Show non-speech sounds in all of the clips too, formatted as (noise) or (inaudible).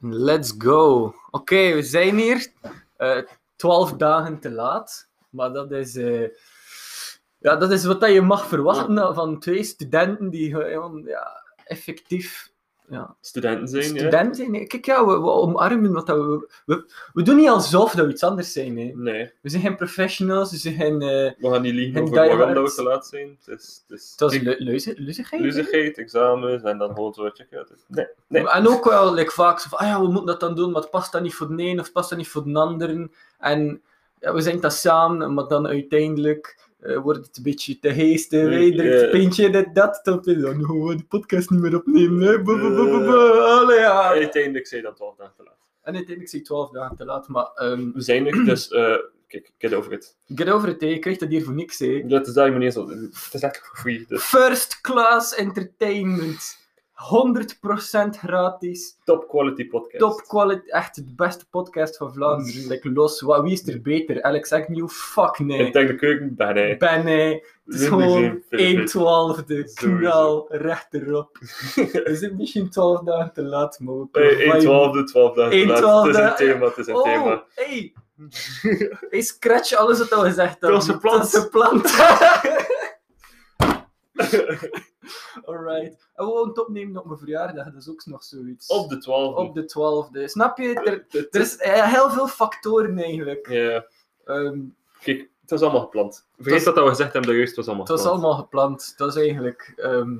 Let's go. Oké, we zijn hier. eh, Twaalf dagen te laat. Maar dat is, eh, ja, dat is wat je mag verwachten van twee studenten die gewoon ja, effectief ja, Studenten zijn, ja. studenten zijn. hè. Kijk, ja, we, we omarmen wat dat we, we... We doen niet alsof dat we iets anders zijn. Hè. Nee, We zijn geen professionals, we zijn geen... eh, we gaan niet liegen En over waarom dat we te laat zijn. Het is, het is het was hè. luzigheid, examens en dan gewoon zo het is- Nee, nee. En ook wel like, vaak zo van, ah ja, we moeten dat dan doen, maar het past dan niet voor de een of het past dan niet voor de ander. En ja, we zijn dat samen, maar dan uiteindelijk eh, wordt het een beetje te geestig. Nee, Hey, drinkt een pintje, dit, dat. Dan wil je dan gewoon de podcast niet meer opnemen. Hè. Buh. Allee, ja. Uiteindelijk zijn dan 12 dagen te laat. En uiteindelijk je 12 dagen te laat, maar ehm We zijn er, dus eh, kijk, get over it. get over it, hè. je krijgt dat hier voor niks. Hè. Dat is daar niet eens op- Het is echt free. Dus First class entertainment. 100% gratis. top quality podcast. Top quality, echt de beste podcast van Vlaanderen. Like, los, wat, wie is er beter? Alex Agnew? Fuck Ik nee. denk de keuken, ben hij. Ben nee. Het is gewoon Filip. 1 twaalfde knal recht erop. We (laughs) zijn misschien 12 dagen te laat, maar we Hey, 1 providen- 12 12 dagen te 1 laat. twaalfde, Het is een thema, het is een Oh, thema. hey. Hey, scratch alles wat we gezegd hebben. Dat was gepland. Dat is gepland. (laughs) (laughs) Alright. En we het opnemen op mijn verjaardag, dat is ook nog zoiets. Op de 12. Op de 12e. Snap je? Er, (laughs) Het er is- eh, heel veel factoren eigenlijk. Ja, Ehm, kijk, het was allemaal gepland. Vergeet was- dat we gezegd hebben, dat juist het was allemaal het was gepland. allemaal gepland. Dat is eigenlijk. ehm,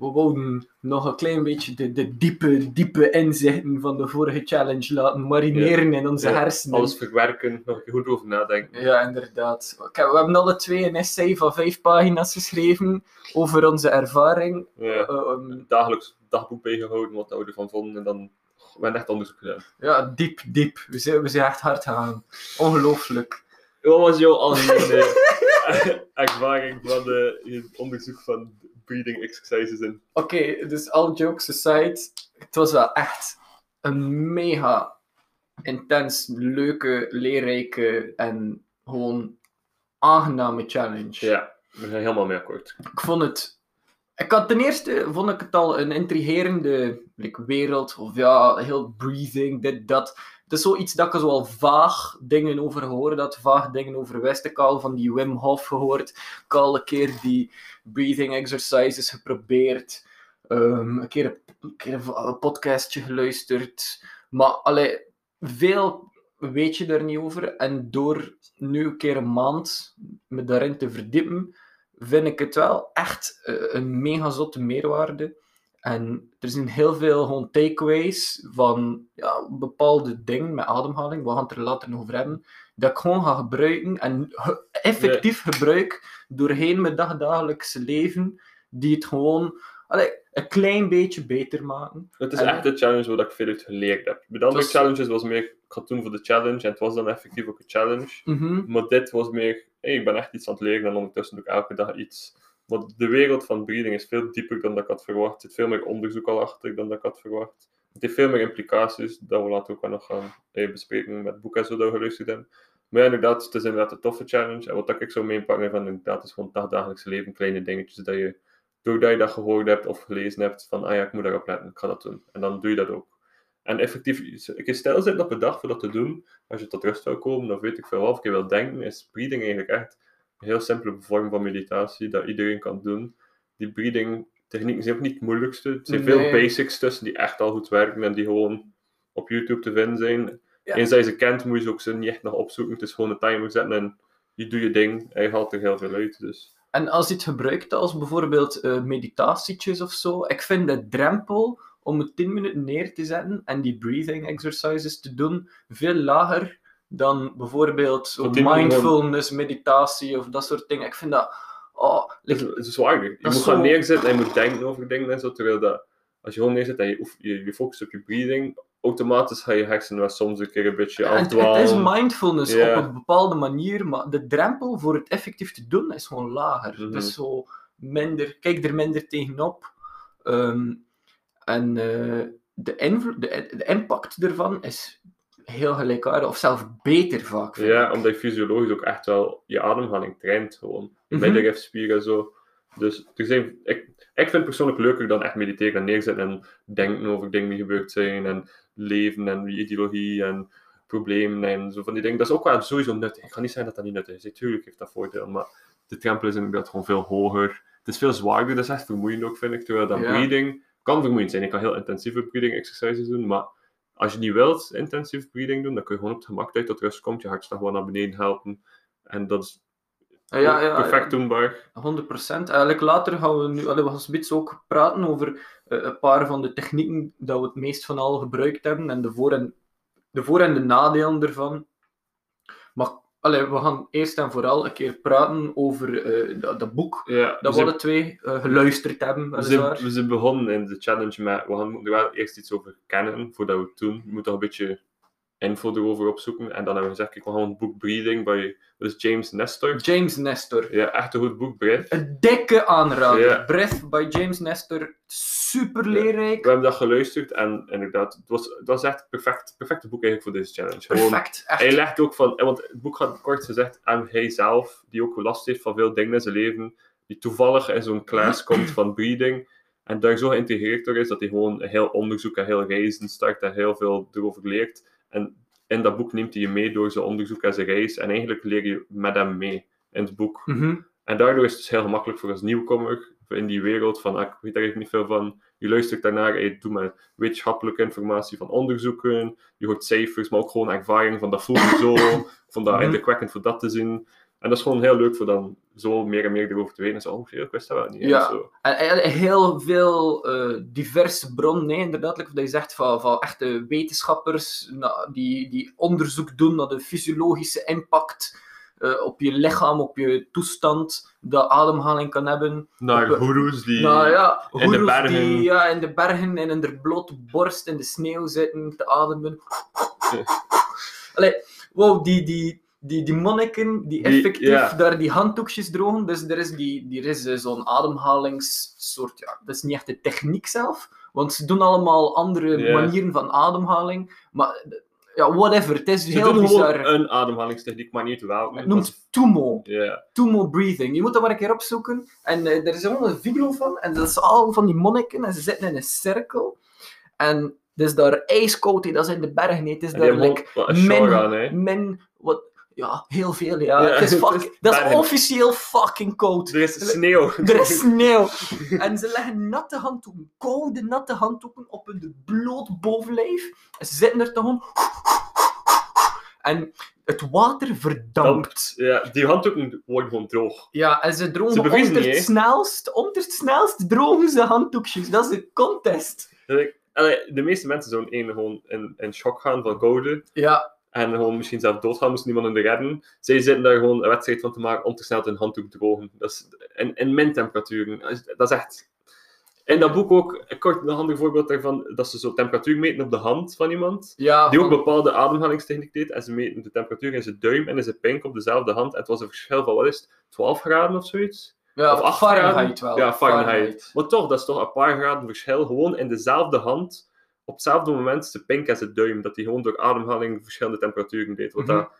we wouden nog een klein beetje de, de diepe, diepe inzichten van de vorige challenge laten marineren in onze Ja, hersenen. Alles verwerken, nog goed over nadenken. Ja, inderdaad. We hebben alle twee een essay van vijf pagina's geschreven over onze ervaring. Ja. Ehm, Dagelijks dagboek bijgehouden, wat we ervan vonden. En dan we hebben echt onderzoek gedaan. ja, diep, diep. We zijn, we zijn echt hard gegaan. Ongelooflijk. Wat was jouw algemene (laughs) ervaring van de, je onderzoek van breathing exercises in? Oké, dus all jokes aside, het was wel echt een mega intens, leuke, leerrijke en gewoon aangename challenge. Ja, we zijn helemaal mee akkoord. Ik vond het... Ik had ten eerste vond ik het al een intrigerende like, wereld, of ja, heel breathing, dit, dat. Het is zoiets dat ik zo al vaag dingen over gehoord had, vaag dingen over wist. Ik al van die Wim Hof gehoord, ik al een keer die breathing exercises geprobeerd, Ehm, een keer, een, keer een, een podcastje geluisterd. Maar allee, veel weet je er niet over. En door nu een keer een maand me daarin te verdiepen, vind ik het wel echt eh, een mega zotte meerwaarde. En er zijn heel veel gewoon takeaways van ja, bepaalde dingen met ademhaling, we gaan het er later nog over hebben, dat ik gewoon ga gebruiken en effectief gebruik doorheen mijn dagdagelijkse leven, die het gewoon allee, een klein beetje beter maken. Het is En- echt de challenge waar ik veel uit geleerd heb. Bij de andere was- challenges was meer, ik ga het doen voor de challenge, en het was dan effectief ook een challenge. Mhm. Maar dit was meer, hey, ik ben echt iets aan het leren en ondertussen doe ik elke dag iets. Maar de wereld van breathing is veel dieper dan dat ik had verwacht. Er zit veel meer onderzoek al achter dan dat ik had verwacht. Het heeft veel meer implicaties, dat we later ook wel nog gaan eh, bespreken met boeken en zo dat we geluisterd hebben. Maar ja, inderdaad, het is inderdaad een toffe challenge. En wat ik zo meepakken van inderdaad is gewoon het dagelijkse leven, kleine dingetjes dat je, doordat je dat gehoord hebt of gelezen hebt, van ah ja, ik moet daarop letten, ik ga dat doen. En dan doe je dat ook. En effectief, ik kan stil zitten op een dag voor dat te doen. Als je tot rust wil komen, of weet ik veel wat, of ik wil denken, is breathing eigenlijk echt heel simpele vorm van meditatie dat iedereen kan doen. Die breathing technieken zijn ook niet het moeilijkste. Er zijn veel basics tussen die echt al goed werken en die gewoon op YouTube te vinden zijn. Ja. Eens dat je ze kent, moet je ze ook ze niet echt nog opzoeken. Het is gewoon een timer zetten en je doet je ding en je haalt er heel veel uit. Dus. En als je het gebruikt als bijvoorbeeld meditatietjes of zo, ik vind de drempel om het 10 minuten neer te zetten en die breathing exercises te doen veel lager dan bijvoorbeeld zo Want 10 minuten mindfulness, meditatie of dat soort dingen. Ik vind dat. Oh, Het like, is, het is zwaarder. Je moet gaan zo- neerzetten en je moet denken over dingen en zo. Terwijl dat, als je gewoon neerzet en je, je, je focust op je breathing, automatisch ga je hersenen wel soms een keer een beetje het, het afdwalen. is mindfulness op een bepaalde manier, maar de drempel voor het effectief te doen is gewoon lager. Mhm. Het is zo minder, kijk er minder tegenop. Ehm, en eh, de, de, de impact ervan is heel gelijkaardig, of zelfs beter vaak. Ja, ik. omdat je fysiologisch ook echt wel je ademhaling traint gewoon. Je Mhm. middenrifspier en zo. Dus er zijn, ik, ik vind het persoonlijk leuker dan echt mediteren en neerzetten en denken over dingen die gebeurd zijn en leven en ideologie en problemen en zo van die dingen. Dat is ook wel sowieso nuttig. Ik ga niet zeggen dat dat niet nuttig is. Natuurlijk heeft dat voordeel, maar de drempel is inderdaad gewoon veel hoger. Het is veel zwaarder, dat is echt vermoeiend ook, vind ik. Terwijl dat Ja. breeding kan vermoeiend zijn. Je kan heel intensieve breeding exercises doen, maar als je niet wilt intensief breeding doen, dan kun je gewoon op het gemak dat je tot rust komt, je hartslag gewoon naar beneden helpen. En dat is Ja, ja, perfect doenbaar. 100%. Eigenlijk later gaan we nu, we gaan spits ook praten over eh, een paar van de technieken dat we het meest van al gebruikt hebben en de voor- en de, voor en de nadelen ervan. Maar allee, we gaan eerst en vooral een keer praten over eh, dat, dat boek Ja, dat we alle twee eh, geluisterd hebben. We zijn, we zijn begonnen in de challenge met, we gaan er wel eerst iets over kennen voordat we het doen. Je moet toch een beetje info erover opzoeken. En dan hebben we gezegd, kijk, we gaan het boek Breeding bij is James Nestor. James Nestor. Ja, echt een goed boek, Brett. Een dikke aanrader. Ja. Breath by James Nestor. Super leerrijk. We hebben dat geluisterd en inderdaad, het was, het was echt perfect, perfecte boek eigenlijk voor deze challenge. Gewoon, Perfect. Echt. hij legt ook van, want het boek gaat kort gezegd aan hij zelf, die ook last heeft van veel dingen in zijn leven, die toevallig in zo'n klas (clears throat) komt van breeding. En daar zo geïntegreerd door is dat hij gewoon een heel onderzoek en heel reizen start en heel veel erover leert. En in dat boek neemt hij je mee door zijn onderzoek en zijn reis. En eigenlijk leer je met hem mee in het boek. Mhm. En daardoor is het dus heel gemakkelijk voor als nieuwkomer in die wereld van, ah, ik weet daar niet veel van. Je luistert daarnaar, je doet met wetenschappelijke informatie van onderzoeken, je hoort cijfers, maar ook gewoon ervaring van dat voelde zo, (coughs) ik vond dat Mhm. indrukwekkend voor dat te zien. En dat is gewoon heel leuk voor dan zo meer en meer erover te weten. En zo, oh, ik wist dat wel niet. Ja. En zo. En, en heel veel eh, diverse bronnen, nee, inderdaad, like dat je zegt, van, van echte wetenschappers die, die onderzoek doen naar de fysiologische impact eh, op je lichaam, op je toestand, dat ademhaling kan hebben. Naar Op- goeroes die... nou ja, in de bergen. die ja, in de bergen en in de blote borst in de sneeuw zitten te ademen. Allee, wow, die, die, die, die monniken die Die- effectief ja. daar die handdoekjes drogen. Dus er is, die, er is eh, zo'n ademhalingssoort, ja, dat is niet echt de techniek zelf, want ze doen allemaal andere manieren van ademhaling. Maar ja, whatever, het is Ze heel doen gewoon bizar. een ademhalingstechniek, maar niet welke. Het noemt Tumo. Ja. Tumo breathing. Je moet dat maar een keer opzoeken. En eh, er is gewoon een video van. En dat is al van die monniken. En ze zitten in een cirkel. En het is daar ijskoud. Dat is in de bergen. Het is die daar like, gewoon min, wat, ja, heel veel. Ja. (laughs) Is dat is officieel fucking koud. Er is sneeuw. Er is (laughs) sneeuw. En ze leggen natte handdoeken, koude natte handdoeken op hun bloot bovenlijf. En ze zitten er te gewoon. En het water verdampt. Ja, die handdoeken worden gewoon droog. Ja, en ze drogen Ze onder niet, het snelst, onder het snelst drogen ze handdoekjes. Dat is de contest. Allee, de meeste mensen zouden één gewoon in, in shock gaan van koude. Ja, En gewoon misschien zelf doodgaan, moest niemand in de redden. Zij zitten daar gewoon een wedstrijd van te maken om te snel een handdoek te drogen. Dat is in, in min temperaturen. Dat is- echt... In dat boek ook, kort een handig voorbeeld daarvan, dat ze zo temperatuur meten op de hand van iemand. ja Die ook bepaalde ademhalingstechniek deed. En ze meten de temperatuur in zijn duim en in zijn pink op dezelfde hand. En het was een verschil van, wat is het, 12 graden of zoiets? ja, of 8 Fahrenheit graden? wel. Ja, Fahrenheit. Maar toch, dat is toch een paar graden verschil. Gewoon in dezelfde hand, op hetzelfde moment, zijn pink en zijn duim. Dat hij gewoon door ademhaling verschillende temperaturen deed. Want Mhm. dat,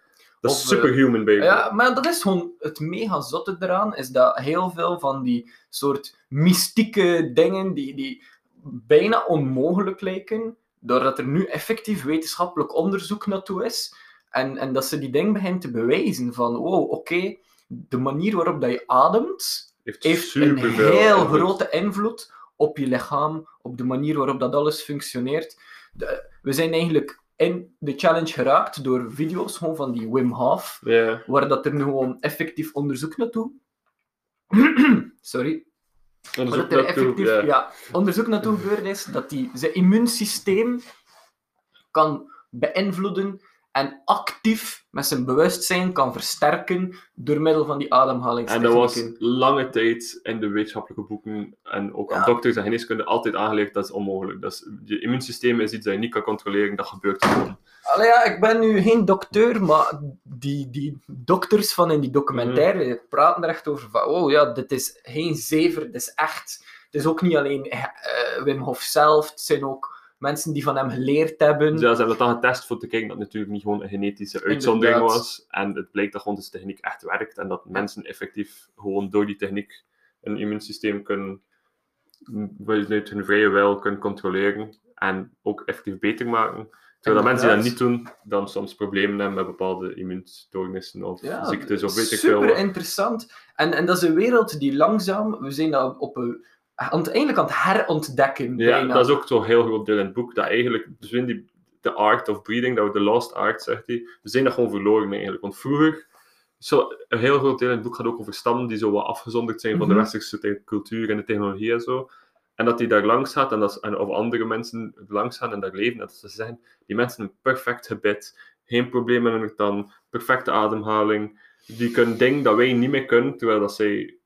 dat is eh, superhuman, baby. Ja, maar dat is gewoon het mega zotte eraan, is dat heel veel van die soort mystieke dingen die, die bijna onmogelijk lijken, doordat er nu effectief wetenschappelijk onderzoek naartoe is, en, en dat ze die dingen beginnen te bewijzen van, wow, oké, de manier waarop dat je ademt, heeft, heeft een heel grote invloed op je lichaam, op de manier waarop dat alles functioneert. De- we zijn eigenlijk in de challenge geraakt door video's gewoon van die Wim Hof, waar dat er nu gewoon effectief onderzoek naartoe... (clears throat) Sorry. Dat er naartoe, effectief ja, onderzoek naartoe gebeurd is, dat die zijn immuunsysteem kan beïnvloeden en actief met zijn bewustzijn kan versterken door middel van die En dat ademhalingstechnieken. was lange tijd in de wetenschappelijke boeken en ook aan dokters en geneeskunde altijd aangelegd, dat is onmogelijk. Dat is, je immuunsysteem is iets dat je niet kan controleren, dat gebeurt gewoon. Allee, ja, ik ben nu geen dokter, maar die, die dokters van in die documentaire Mhm. praten er echt over van, oh ja, dit is geen zever, dit is echt. Het is ook niet alleen eh, Wim Hof zelf, het zijn ook mensen die van hem geleerd hebben. Dus ja, ze hebben dat dan getest voor te kijken dat het natuurlijk niet gewoon een genetische uitzondering Inderdaad. was. En het bleek dat gewoon deze techniek echt werkt en dat mensen effectief gewoon door die techniek een immuunsysteem kunnen, vanuit hun vrije wil kunnen controleren. en ook effectief beter maken. Terwijl dat mensen die dat niet doen, dan soms problemen hebben met bepaalde immuunstoornissen of Ja, ziektes of weet ik veel. Super interessant. En, en dat is een wereld die langzaam, we zijn dat op een, aan eigenlijk aan het herontdekken. Ja, bijna. dat is ook zo'n heel groot deel in het boek. Dat eigenlijk, dus in die, de art of breeding, dat we de lost art, zegt hij, we zijn dat gewoon verloren eigenlijk. Want vroeger, zo, een heel groot deel in het boek gaat ook over stammen die zo wat afgezonderd zijn van de Mhm. westerse te- cultuur en de technologie en zo. En dat die daar langs gaat, en, dat, en of andere mensen langs gaan en daar leven, en dat ze zeggen, die mensen een perfect gebit, geen problemen hun tand, perfecte ademhaling, die kunnen dingen dat wij niet meer kunnen, terwijl dat zij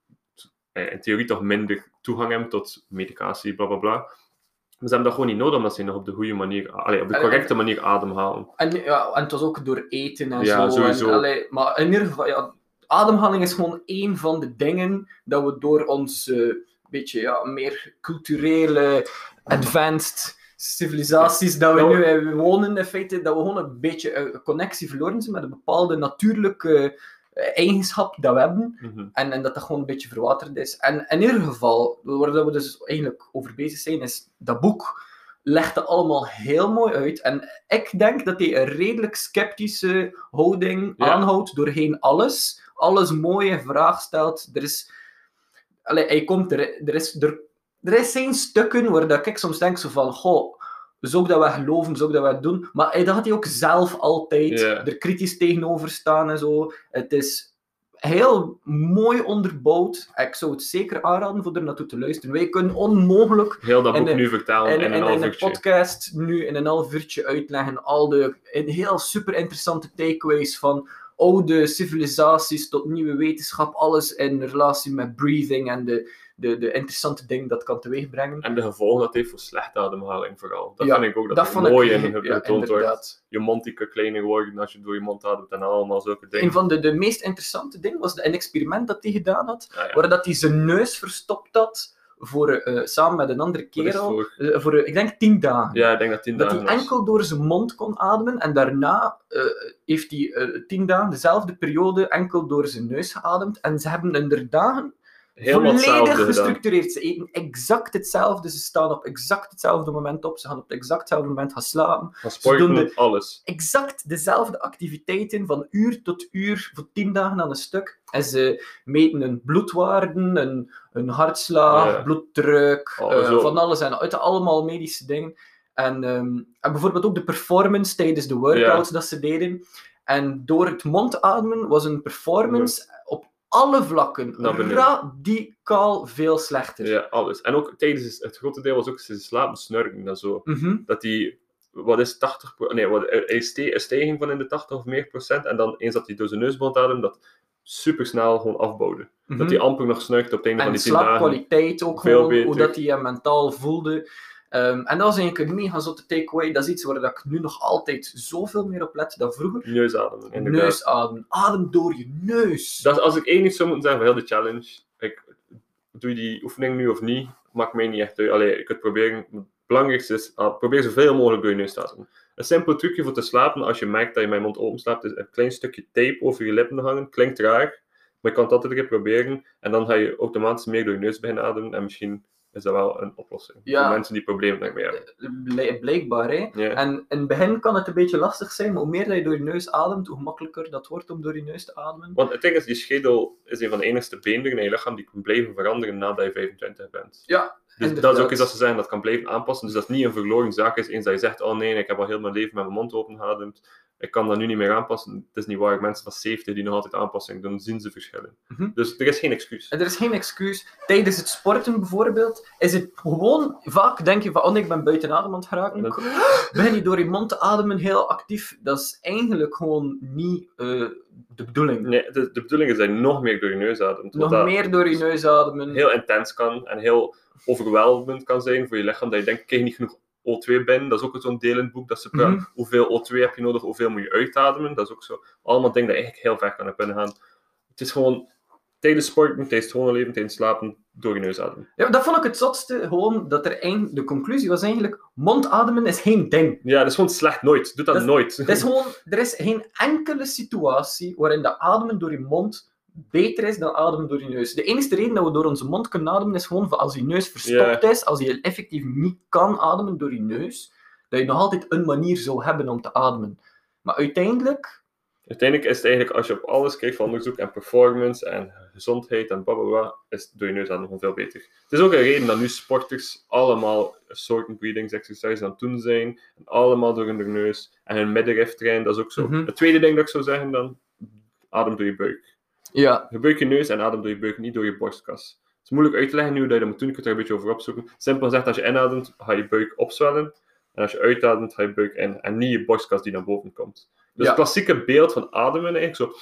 eh, in theorie toch minder toegang hebben tot medicatie, bla bla bla. Maar ze hebben dat gewoon niet nodig, omdat ze nog op de goede manier, allee, op de En- correcte manier ademhalen. En, ja, en het was ook door eten en Ja, zo. sowieso. En, allee, maar in ieder geval, ja, ademhaling is gewoon één van de dingen dat we door ons eh, beetje ja, meer culturele, advanced civilisaties dat we nu wonen, in feite, dat we gewoon een beetje een connectie verloren zijn met een bepaalde natuurlijke eigenschap dat we hebben. Mhm. En, en dat dat gewoon een beetje verwaterd is. En in ieder geval, waar we dus eigenlijk over bezig zijn, is dat boek legt het allemaal heel mooi uit. En ik denk dat hij een redelijk sceptische houding Ja. aanhoudt doorheen alles. Alles mooie vraag stelt. Er is... Allee, hij komt er... Er is, er, er zijn stukken waar dat ik soms denk zo van... Goh, zou ik dat wel geloven? Zou ik dat wel doen? Maar hij, dat had hij ook zelf altijd er kritisch tegenover staan en zo. Het is heel mooi onderbouwd. Ik zou het zeker aanraden voor er naartoe te luisteren. Wij kunnen onmogelijk Heel dat boek nu vertalen in, in, in, een podcast nu in een half uurtje uitleggen al de heel super interessante takeaways van oude civilisaties tot nieuwe wetenschap. Alles in relatie met breathing en de, de, de interessante dingen dat kan teweegbrengen. En de gevolgen dat heeft voor slechte ademhaling vooral. Dat Ja, vind ik ook dat, dat ik mooi heel- in (laughs) ja, getoond wordt. Je mond die kan kleiner worden als je door je mond ademt en allemaal zulke dingen. Een van de, de meest interessante dingen was een experiment dat hij gedaan had, Ja, waar dat hij zijn neus verstopt had voor, eh, samen met een andere kerel, voor? eh, voor eh, ik denk tien dagen. Ja, ik denk dat tien dat dagen hij was. enkel door zijn mond kon ademen en daarna heeft hij tien dagen, dezelfde periode, enkel door zijn neus geademd. En ze hebben in de dagen Helemaal volledig gestructureerd. Ze eten exact hetzelfde, ze staan op exact hetzelfde moment op, ze gaan op exact hetzelfde moment gaan slapen. Sporten, doen de- alles. Exact dezelfde activiteiten van uur tot uur voor tien dagen aan een stuk. En ze meten hun bloedwaarden, hun, hun hartslag, Ja. bloeddruk, Oh, eh, van alles en uit allemaal medische dingen. En, ehm, en bijvoorbeeld ook de performance tijdens de workouts dat ze deden. En door het mondademen was een performance op alle vlakken Naar beneden. radicaal veel slechter. Ja, alles. En ook tijdens het grote deel was ook ze slapen snurken en zo. Mhm. Dat die, wat is 80 pro- Nee, wat, er is ste- een stijging van in de 80 of meer procent. En dan eens dat hij door zijn neusband ademt, dat super snel gewoon afbouwde. Dat Mhm. hij amper nog snurkt op het einde En van die 10 dagen. slaapkwaliteit ook Veel gewoon, beter. hoe dat hij hem mentaal voelde. Ehm, en dat was eigenlijk een mega zotte takeaway. Dat is iets waar dat ik nu nog altijd zoveel meer op let dan vroeger. Neusademen, inderdaad. Neusadem. Adem door je neus. Dat, als ik één iets zou moeten zeggen voor heel de challenge, ik, doe je die oefening nu of niet, maakt mij niet echt uit. Allee, ik het proberen. Het belangrijkste is, ah, probeer zoveel mogelijk door je neus te ademen. Een simpel trucje voor te slapen, als je merkt dat je mijn mond open slaapt, is een klein stukje tape over je lippen hangen. Klinkt raar, maar je kan het altijd een keer proberen. En dan ga je automatisch meer door je neus beginnen ademen. En misschien is dat wel een oplossing. Ja. Voor mensen die problemen daarmee hebben. Bl- Blijkbaar, hè. En in het begin kan het een beetje lastig zijn, maar hoe meer dat je door je neus ademt, hoe makkelijker dat wordt om door je neus te ademen. Want het ding is, die schedel is een van de enigste beenderen in je lichaam die kan blijven veranderen nadat je 25 bent. Ja, Dus dat is ook iets dat ze zeggen dat kan blijven aanpassen. Dus dat is niet een verloren zaak is. Eens dat je zegt, oh nee, ik heb al heel mijn leven met mijn mond open geademd. Ik kan dat nu niet meer aanpassen. Het is niet waar. Mensen van 70 die nog altijd aanpassing doen, zien ze verschillen. Mhm. Dus er is geen excuus. Er is geen excuus. Tijdens het sporten bijvoorbeeld, is het gewoon, vaak denk je van, oh ik ben buiten adem aan het geraken. Dat- (gasps) Begin je door je mond te ademen heel actief. Dat is eigenlijk gewoon niet eh, de bedoeling. Nee, de, de bedoeling is dat je nog meer door je neus ademt. Nog meer door je neus ademen. heel intens kan en heel overweldigend kan zijn voor je lichaam. Dat je denkt, ik krijg niet genoeg O2 binnen. Dat is ook zo'n deel in het boek dat ze. Mhm. Hoeveel O2 heb je nodig? Hoeveel moet je uitademen? Dat is ook zo. Allemaal dingen dat eigenlijk heel ver kan kunnen gaan. Het is gewoon tijdens sporten, tijdens het leven, tijdens slapen, door je neus ademen. Ja, dat vond ik het zotste, gewoon dat er eind, de conclusie was eigenlijk, mondademen is geen ding. Ja, dat is gewoon slecht. Nooit. Doe dat, Dat nooit. Het is gewoon, er is geen enkele situatie waarin de ademen door je mond beter is dan ademen door je neus. De enige reden dat we door onze mond kunnen ademen is gewoon als je neus verstopt is, als je effectief niet kan ademen door je neus, dat je nog altijd een manier zou hebben om te ademen. Maar uiteindelijk Uiteindelijk is het eigenlijk, als je op alles kijkt van onderzoek en performance en gezondheid en blablabla, is door je neus dan nog veel beter. Het is ook een reden dat nu sporters allemaal soorten exercises aan het doen zijn, en allemaal door hun neus. En hun middenrif trainen, dat is ook zo. Mhm. Het tweede ding dat ik zou zeggen dan, adem door je buik. Ja, Gebruik je neus en adem door je buik, niet door je borstkas. Het is moeilijk uit te leggen nu dat je dat moet doen, ik kan er een beetje over opzoeken. Simpel gezegd, als je inademt, ga je buik opzwellen. En als je uitademt, ga je buik in. En niet je borstkas die naar boven komt. Dus Ja. het klassieke beeld van ademen, eigenlijk zo,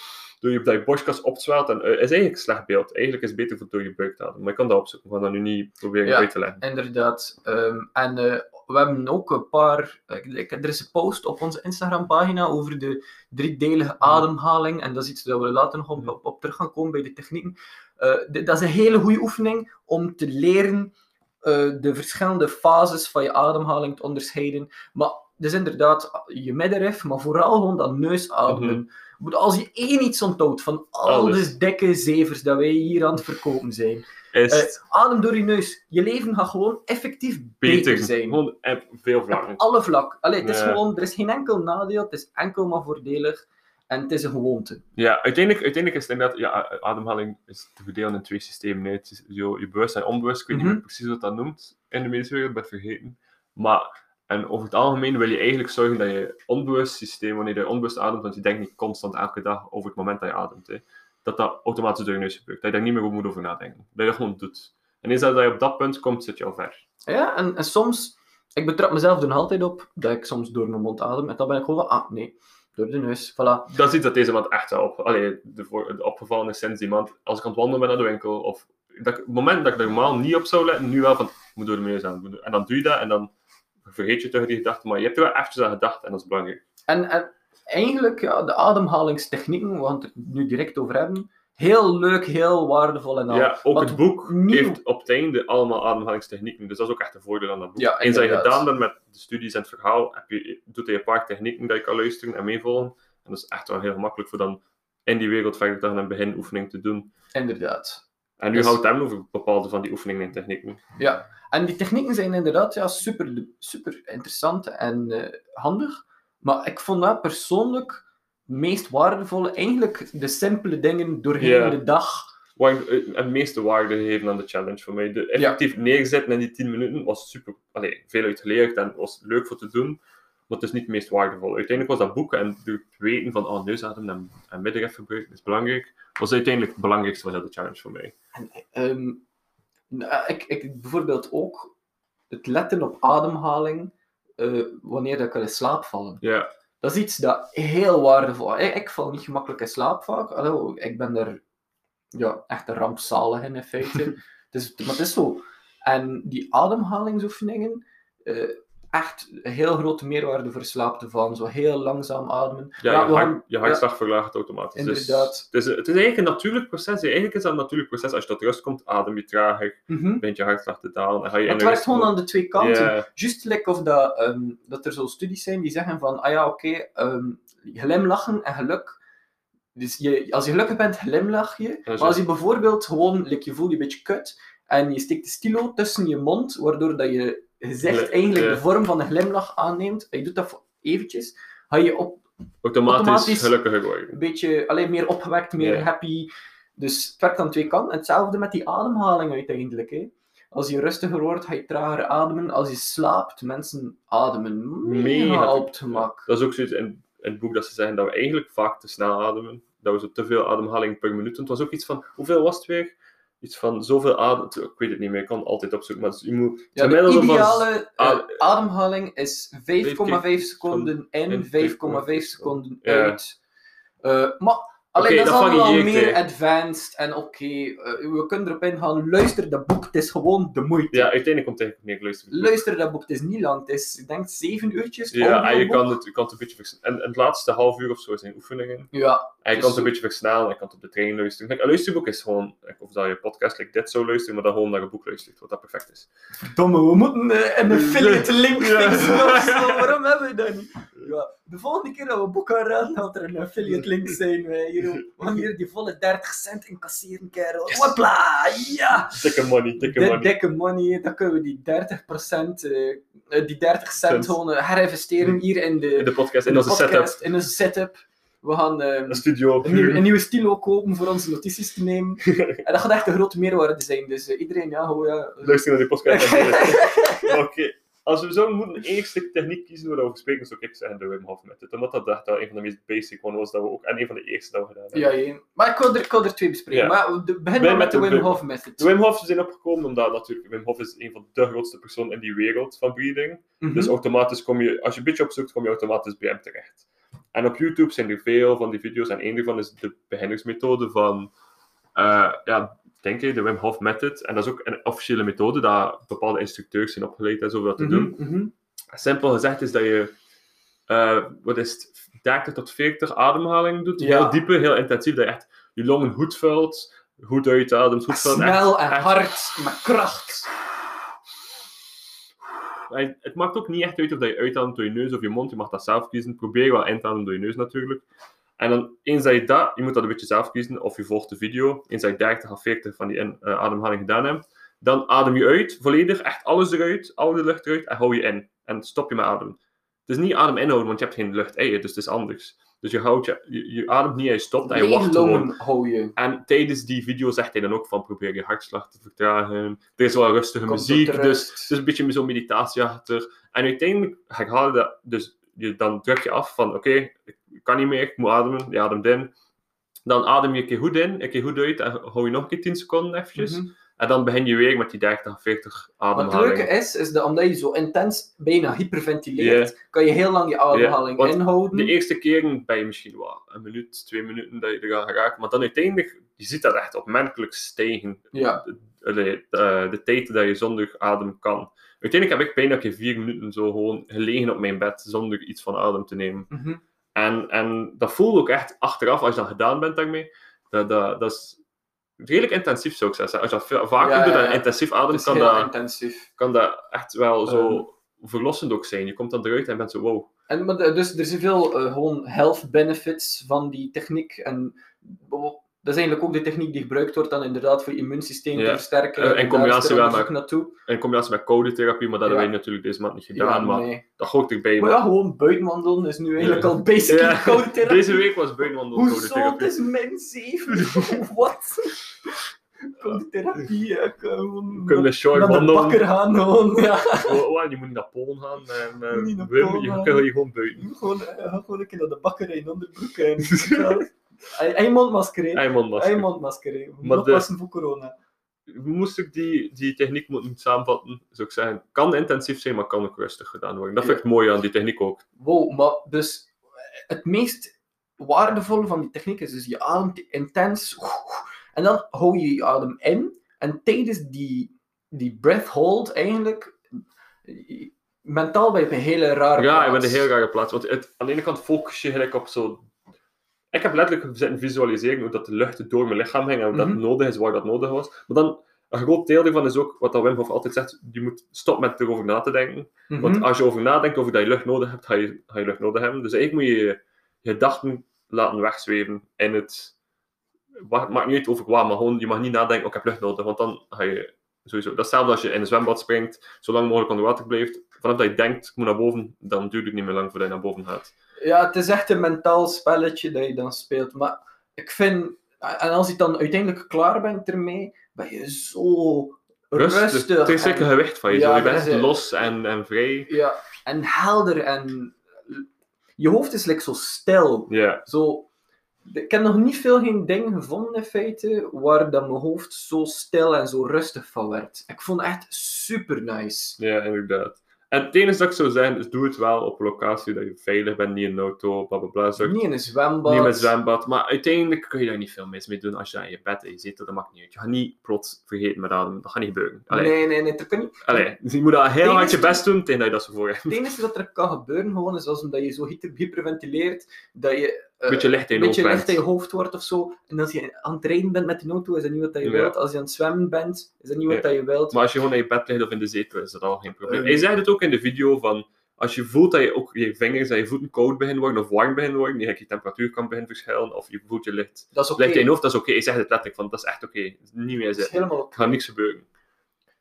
door je, dat je borstkas opzwelt, en, eh, is eigenlijk een slecht beeld. Eigenlijk is het beter voor door je buik te ademen. Maar ik kan dat opzoeken, we gaan dat nu niet proberen Ja. uit te leggen. inderdaad. Ehm, en eh, we hebben ook een paar. ik- ik- er is een post op onze Instagram-pagina over de driedelige ademhaling. En dat is iets dat we later nog op, op, op terug gaan komen bij de technieken. Eh, dat is een hele goede oefening om te leren eh, de verschillende fases van je ademhaling te onderscheiden. Maar dus inderdaad, je middenrif, maar vooral gewoon dat neusademen. Mhm. Want Als je één iets onthoudt van al de dikke zevers dat wij hier aan het verkopen zijn, Is eh, adem door je neus. Je leven gaat gewoon effectief beter, beter zijn. Gewoon op veel vlakken. Op alle vlak. Allee, het is Ja. gewoon, er is geen enkel nadeel, het is enkel maar voordelig. En het is een gewoonte. Ja, uiteindelijk, uiteindelijk is het inderdaad, ja, ademhaling is te verdelen in twee systemen. hè. Het is zo, je bewust en onbewust, ik weet niet Mhm. meer precies wat dat noemt in de medische wereld, ik ben het vergeten. Maar, en over het algemeen wil je eigenlijk zorgen dat je onbewust systeem, wanneer je onbewust ademt, want je denkt niet constant elke dag over het moment dat je ademt, hè, dat dat automatisch door je neus gebeurt. Dat je daar niet meer over moet over nadenken. Dat je dat gewoon doet. En eens dat je op dat punt komt, zit je al ver. Ja, en, en soms, ik betrap mezelf er nog altijd op dat ik soms door mijn mond adem. En dan ben ik gewoon van, ah nee, door de neus. Voilà. Dat is iets dat deze maand echt wel op, allee, de, voor, de opgevallen is sinds die maand. Als ik aan het wandelen ben naar de winkel, of dat, het moment dat ik er normaal niet op zou letten, nu wel van, ik moet door de neus aan. En dan doe je dat en dan vergeet je toch die gedachte, maar je hebt er wel eventjes aan gedacht en dat is belangrijk. En, en eigenlijk, ja, de ademhalingstechnieken, we gaan het er nu direct over hebben, heel leuk, heel waardevol en al. ja, ook Wat het boek nieuw- heeft op het einde allemaal ademhalingstechnieken, dus dat is ook echt een voordeel aan dat boek. Ja, Eens dat je gedaan bent met de studies en het verhaal, heb je, doet hij een paar technieken dat je kan luisteren en meevolgen. En dat is echt wel heel gemakkelijk voor dan in die wereld verder te gaan en beginoefening te doen. Inderdaad. En nu Dus- houdt hem over bepaalde van die oefeningen en technieken. Ja, en die technieken zijn inderdaad ja, super, super interessant en eh, handig. Maar ik vond dat persoonlijk het meest waardevolle, eigenlijk de simpele dingen doorheen Ja. de dag. waar eh, het meeste waarde geven aan de challenge voor mij. De effectief neerzetten in die 10 minuten was super, allee, veel uitgeleerd en was leuk voor te doen, maar het is niet het meest waardevol. Uiteindelijk was dat boeken en het weten van oh, neusadem en, en middenrif gebruiken is belangrijk, was uiteindelijk het belangrijkste van de challenge voor mij. Ehm, nou, ik, ik bijvoorbeeld ook het letten op ademhaling eh, wanneer dat ik wil in slaap vallen. Ja, Dat is iets dat heel waardevol is. Ik, ik val niet gemakkelijk in slaap vaak. Allee, ik ben er ja, echt een rampzalig in, in feite. (laughs) dus, maar het is zo. En die ademhalingsoefeningen, eh, echt een heel grote meerwaarde voor slaap te vallen. Zo heel langzaam ademen. ja, Ja, je, we hart, gaan- je hartslag verlaagt automatisch. Dus Inderdaad. het, is, het is eigenlijk een natuurlijk proces. Eigenlijk is dat een natuurlijk proces. Als je tot rust komt, adem je trager, begint je hartslag te dalen. En ga je Het werkt gewoon aan de twee kanten. Juist like of dat, ehm, dat er zo studies zijn die zeggen van, ah ja, oké, ehm, glimlachen en geluk. Dus je, als je gelukkig bent, glimlach je. Maar als je bijvoorbeeld gewoon, like, je voelt je een beetje kut, en je steekt de stilo tussen je mond, waardoor dat je gezicht eigenlijk de vorm van een glimlach aanneemt, en je doet dat eventjes, ga je op automatisch, automatisch- gelukkiger worden. een beetje alleen meer opgewekt, meer Ja. happy. Dus het werkt aan twee kanten. Hetzelfde met die ademhaling uiteindelijk. Hè. Als je rustiger wordt, ga je trager ademen. Als je slaapt, mensen ademen Mega. op het gemak. Dat is ook zoiets in, in het boek dat ze zeggen dat we eigenlijk vaak te snel ademen. Dat we zo te veel ademhaling per minuut doen. Het was ook iets van, hoeveel was het weer? Iets van zoveel adem. Ik weet het niet meer, ik kan het altijd opzoeken. Maar dus je moet Ja, de van- ideale eh, Ah, ademhaling is 5,5 Kijk, seconden in, in, 5,5 seconden Ja. uit. Eh, maar alleen dat is dat allemaal meer advanced. En oké, eh, we kunnen erop ingaan. Luister dat boek, het is gewoon de moeite. Ja, uiteindelijk komt het eigenlijk neer. Luister. Luister dat boek, het is niet lang. Het is, ik denk, zeven uurtjes. Ja, en je audioboek. kan het, je kan het een beetje vers- En, en het laatste half uur of zo zijn oefeningen. Ja, En je Dus kan het een zo- beetje versnellen, je kan het op de trein luisteren. Een luisterboek is gewoon, of dat je podcast like dit zou luisteren, maar dan gewoon naar een boek luistert, wat dat perfect is. Verdomme, we moeten eh, een affiliate link fixen (laughs) zo. Waarom hebben we dat niet? Ja, de volgende keer dat we boek gaan raden, gaat er een affiliate link zijn. We gaan hier die volle 30 cent incasseren, kerel. Hopla, ja! Dikke money, dikke De money. dikke money, dan kunnen we die 30%, eh, eh, die 30 cent gewoon eh, herinvesteren hier in de, In de podcast, in in de onze setup. in onze setup. We gaan eh, Een studio. een, nieuw, een nieuwe stilo kopen voor onze notities te nemen. (laughs) en dat gaat echt een grote meerwaarde zijn. Dus eh, iedereen, ja, gewoon, ja. Luister naar die podcast. (laughs) Oké. Als we zo moeten één stuk techniek kiezen waar we spreken, zou ik zeggen de Wim Hof method. Omdat dat echt wel een van de meest basic one was dat we ook, en een van de eerste dat we gedaan hebben. Ja, één. Maar ik wil, er, ik wil er twee bespreken. Ja. Maar we de- Begin met de met de Wim Hof method. De Wim Hof zijn opgekomen omdat natuurlijk Wim Hof is een van de grootste personen in die wereld van breathing. Mhm. Dus automatisch kom je, als je een beetje opzoekt, kom je automatisch bij hem terecht. En op YouTube zijn er veel van die video's en één daarvan is de beginnersmethode van, eh, ja, denk je, de Wim Hof method. En dat is ook een officiële methode, dat bepaalde instructeurs zijn opgeleid en zo om dat te Mhm, doen. mhm. Simpel gezegd is dat je, eh, wat is het, 30 tot 40 ademhalingen doet. Ja. Heel diepe, heel intensief, dat je echt je longen goed vult, goed uitademt, goed vult. echt- Snel en echt- hard, met kracht. Het maakt ook niet echt uit of dat je uitademt door je neus of je mond. Je mag dat zelf kiezen. Probeer wel in te ademen door je neus natuurlijk. En dan, eens dat je dat, je moet dat een beetje zelf kiezen, of je volgt de video. Eens dat je 30 of 40 van die eh, ademhaling gedaan hebt, dan adem je uit, volledig, echt alles eruit, al de lucht eruit, en hou je in. En stop je met ademen. Het is niet adem inhouden, want je hebt geen lucht je, dus het is anders. Dus je, houdt je, je, je ademt niet je stopt en je wacht gewoon. longen hou je. En tijdens die video zegt hij dan ook van probeer je hartslag te vertragen. Er is wel rustige Komt muziek, dus het is een beetje zo'n meditatie achter. En uiteindelijk herhaal dat, dus je, dan druk je af van oké, ik kan niet meer, ik moet ademen, je ademt in. Dan adem je een keer goed in, een keer goed uit en hou je nog een keer 10 seconden eventjes. Mhm. En dan begin je weer met die 30, 40 Wat het ademhalingen. leuke is, is dat omdat je zo intens bijna hyperventileert, kan je heel lang je ademhaling inhouden. De eerste keren ben je misschien wel een minuut, twee minuten dat je er gaat geraken, maar dan uiteindelijk, je ziet dat echt opmerkelijk stijgen. Ja. De, de, de, de tijd dat je zonder adem kan. Uiteindelijk heb ik bijna keer vier minuten zo gewoon gelegen op mijn bed zonder iets van adem te nemen. Mhm. En, en dat voelt ook echt achteraf, als je dat gedaan bent daarmee, dat, dat, dat is redelijk intensief zou ik zeggen. Als je dat vaker Ja, doet en intensief ademt, kan dat, intensief. kan dat echt wel zo Ehm. verlossend ook zijn. Je komt dan eruit en bent zo wow. En, maar de- dus er zijn veel eh, gewoon health benefits van die techniek. En dat is eigenlijk ook de techniek die gebruikt wordt dan inderdaad voor je immuunsysteem Ja. te versterken. Eh, En combinatie wel met- naartoe. In combinatie met koude therapie, maar dat Ja. hebben wij natuurlijk deze maand niet gedaan. Ja, maar nee. dat hoort erbij. Maar ja, gewoon buiten wandelen is nu eigenlijk al basic Ja, koude therapie. Deze week was buitenwandel koude Hoezo? Het therapie. is min 7. (laughs) Wat? Koude therapie, ja. We kunnen een short naar de bakker gaan. Gewoon, ja. Oh, oh, je moet niet naar Polen gaan. En, eh, Niet naar Wim, Polen je hier gewoon buiten. Gewoon, eh, ga gewoon een keer naar de bakker in onderbroek. En, (laughs) en mondmasker, En mondmasker, hè. Maar Nog de- passen voor corona. Moest ik die, die techniek moeten samenvatten, zou ik zeggen, kan intensief zijn, maar kan ook rustig gedaan worden. Dat Ja. vind ik mooi aan die techniek ook. Wow, maar dus het meest waardevolle van die techniek is dus je ademt intens (laughs) en dan hou je je adem in en tijdens die, die breath hold eigenlijk mentaal ben je op een hele rare Ja, plaats. ben een heel rare plaats. Want het, aan de ene kant focus je gelijk op zo... Ik heb letterlijk zitten visualiseren hoe dat de lucht door mijn lichaam ging en hoe dat Mhm. nodig is, waar dat nodig was. Maar dan, een groot deel daarvan is ook, wat dat Wim Hof altijd zegt, je moet stoppen met erover na te denken. Mhm. Want als je over nadenkt over dat je lucht nodig hebt, ga je, ga je lucht nodig hebben. Dus eigenlijk moet je je gedachten laten wegzweven in het... Het maakt niet uit over waar, maar gewoon, je mag niet nadenken, oh, ik heb lucht nodig, want dan ga je sowieso... Dat is hetzelfde als je in een zwembad springt, zo lang mogelijk onder water blijft. Vanaf dat je denkt, ik moet naar boven, dan duurt het niet meer lang voordat je naar boven gaat. Ja, het is echt een mentaal spelletje dat je dan speelt. Maar ik vind, en als je dan uiteindelijk klaar bent ermee, ben je zo rustig. Er is zeker gewicht van je, Ja, zo. je bent los en, en vrij. Ja, en helder en je hoofd is like zo stil. Ja, Zo, ik heb nog niet veel geen ding gevonden in feite waar dat mijn hoofd zo stil en zo rustig van werd. Ik vond het echt super nice. ja, inderdaad. En het enige dat ik zou zeggen, is doe het wel op een locatie dat je veilig bent, niet in een auto, bla bla Niet in een zwembad. Niet met zwembad, maar uiteindelijk kun je daar niet veel mis mee doen als je aan je bed en je zit, dat maakt niet uit. Je gaat niet plots vergeten met ademen, dat gaat niet gebeuren. Allee, Nee, nee, nee, dat kan niet. allee. Dus je moet daar heel hard je best doen tegen dat je dat zo voor hebt. Het enige dat er kan gebeuren gewoon is als omdat je zo hyper, hyperventileert, dat je eh, beetje licht in een je beetje hoofd licht in je hoofd wordt of zo. En als je aan het rijden bent met de auto, is dat niet wat je Ja. wilt. Als je aan het zwemmen bent, is dat niet wat Ja. je wilt. Maar als je gewoon in je bed ligt of in de zetel, is dat al geen probleem. Eh. Hij zegt het ook in de video van, als je voelt dat je ook je vingers en je voeten koud beginnen worden of warm beginnen worden, je, je temperatuur kan beginnen verschillen of je voelt je licht, dat is ligt in je hoofd, dat is oké. Hij zegt het letterlijk van, dat is echt oké. Niet meer zitten. helemaal Er gaat niks gebeuren.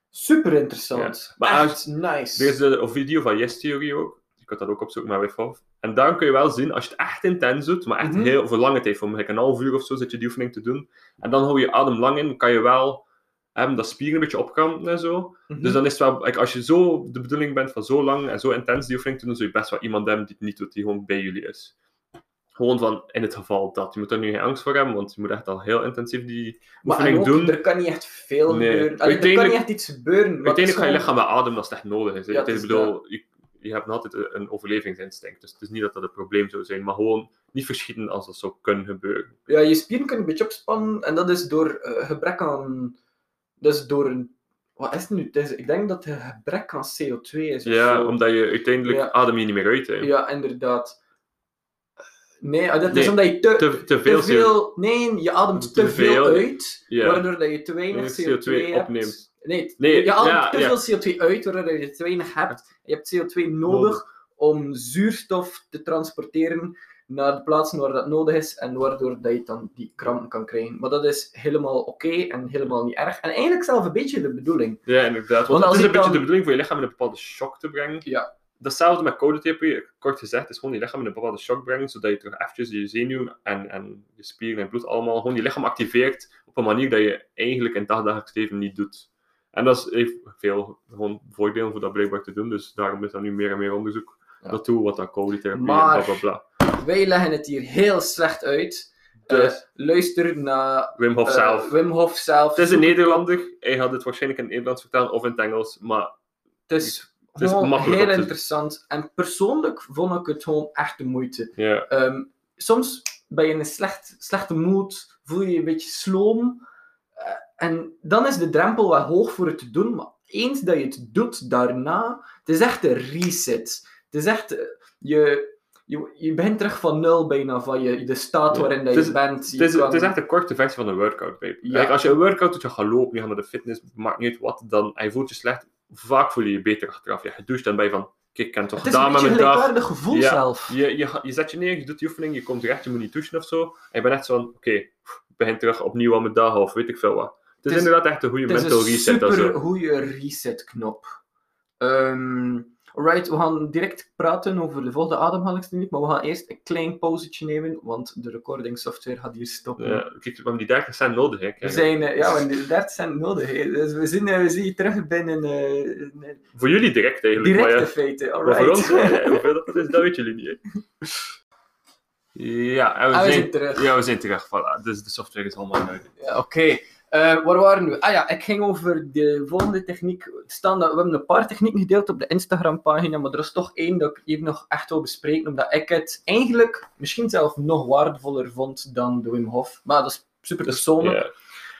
super interessant. Ja. Maar Echt nice. Er is een video van Yes Theory ook. Kunt dat ook opzoeken met Wim Hof. En daar kun je wel zien, als je het echt intens doet, maar echt Mhm. heel voor lange tijd, voor een half uur of zo, zit je die oefening te doen. En dan hou je adem lang in, kan je wel hebben dat spieren een beetje opkrampen en zo. Mhm. Dus dan is het wel, like, als je zo de bedoeling bent van zo lang en zo intens die oefening te doen, zul je best wel iemand hebben die het niet doet, die gewoon bij jullie is. Gewoon van, in het geval dat. Je moet er nu geen angst voor hebben, want je moet echt al heel intensief die oefening ook, doen. er kan niet echt veel Nee. gebeuren. Allee, er kan niet echt iets gebeuren. Uiteindelijk ga je lichaam wel ademen als het echt nodig is. Ja, ik bedoel, je, je hebt altijd een- overlevingsinstinct. Dus het is niet dat dat een probleem zou zijn, maar gewoon niet verschieten als dat zou kunnen gebeuren. Ja, je spieren kunnen een beetje opspannen en dat is door eh, gebrek aan. Is door een. Wat is het nu? Ik denk dat het gebrek aan CO2 is. Ja, zo. omdat je uiteindelijk Ja. adem je niet meer uit. Hè. Ja, inderdaad. Nee, dat is Nee, omdat je te, Te, te te veel. Nee, je ademt te, veel, veel, uit, ja. waardoor dat je te weinig Ja, CO2, CO2 hebt. opneemt. Nee, Nee, je ja, te ja. veel CO2 uit, waardoor je te weinig hebt. Je hebt CO2 nodig om zuurstof te transporteren naar de plaatsen waar dat nodig is en waardoor dat je dan die krampen kan krijgen. Maar dat is helemaal oké en helemaal niet erg. En eigenlijk zelf een beetje de bedoeling. Ja, inderdaad. Want, het is een beetje dan- de bedoeling voor je lichaam in een bepaalde shock te brengen. Ja. Datzelfde met koude therapie, kort gezegd, is gewoon je lichaam in een bepaalde shock brengen, zodat je terug eventjes je zenuwen en, en je spieren en bloed allemaal, gewoon je lichaam activeert op een manier dat je eigenlijk in het dagdagelijks leven niet doet. En dat is, heeft veel gewoon voordelen voor dat blijkbaar te doen, dus daarom is er nu meer en meer onderzoek Ja. naartoe, wat dat koude therapie Maar- en bla bla bla. Wij leggen het hier heel slecht uit. Dus- luister naar Wim Hof eh, zelf. Wim Hof zelf. Het is een Nederlander, hij had het waarschijnlijk in het Nederlands vertalen of in het Engels, maar Het is, Het is gewoon makkelijk heel interessant. En persoonlijk vond ik het gewoon echt de moeite. Ehm, soms ben je in een slecht, slechte mood, voel je je een beetje sloom. En dan is de drempel wel hoog voor het te doen. Maar eens dat je het doet daarna, het is echt een reset. Het is echt, eh, je, je, je begint terug van nul bijna, van je, de staat Ja. waarin dat Het je is- bent. Je Het is, kan- het is echt een korte versie van een workout, babe. Ja. Als je een workout doet, je gaat lopen, je gaat naar de fitness, maakt niet uit wat, dan, je voelt je slecht, vaak voel je je beter achteraf. Je doucht dan bij van, kijk, ik heb het toch het is een gedaan met een mijn dag. gelijkaardig gevoel Ja. zelf. Je, je, je zet je neer, je doet die oefening, je komt terecht, je moet niet douchen of zo. En je bent echt zo van, oké, ik begin terug opnieuw aan mijn dag of weet ik veel wat. Het is, inderdaad echt een goede Het is mental een reset. super goede reset-knop. Alright, we gaan direct praten over de volgende ademhalingstechniek, maar we gaan eerst een klein pauzetje nemen, want de recordingsoftware gaat hier stoppen. Ja, kijk, we hebben die 30 cent nodig, hè. We zijn, eh, ja, we hebben 30 cent nodig. hè. Dus we zien, eh, we zien je terug binnen eh, Voor jullie direct eigenlijk, directe maar feiten. Maar Alright. voor ons, (laughs) hoeveel dat is, dat weten jullie niet, hè. Ja, en we, Ah, we zijn, zijn terug. Ja, we zijn terug. Voilà. Dus de software is allemaal orde. Ja, Oké, waar waren we? Ah ja, ik ging over de volgende techniek. Staan dat, we hebben een paar technieken gedeeld op de Instagram-pagina, maar er is toch één dat ik hier nog echt wil bespreken, omdat ik het eigenlijk misschien zelf nog waardevoller vond dan de Wim Hof. Maar dat is super persoonlijk.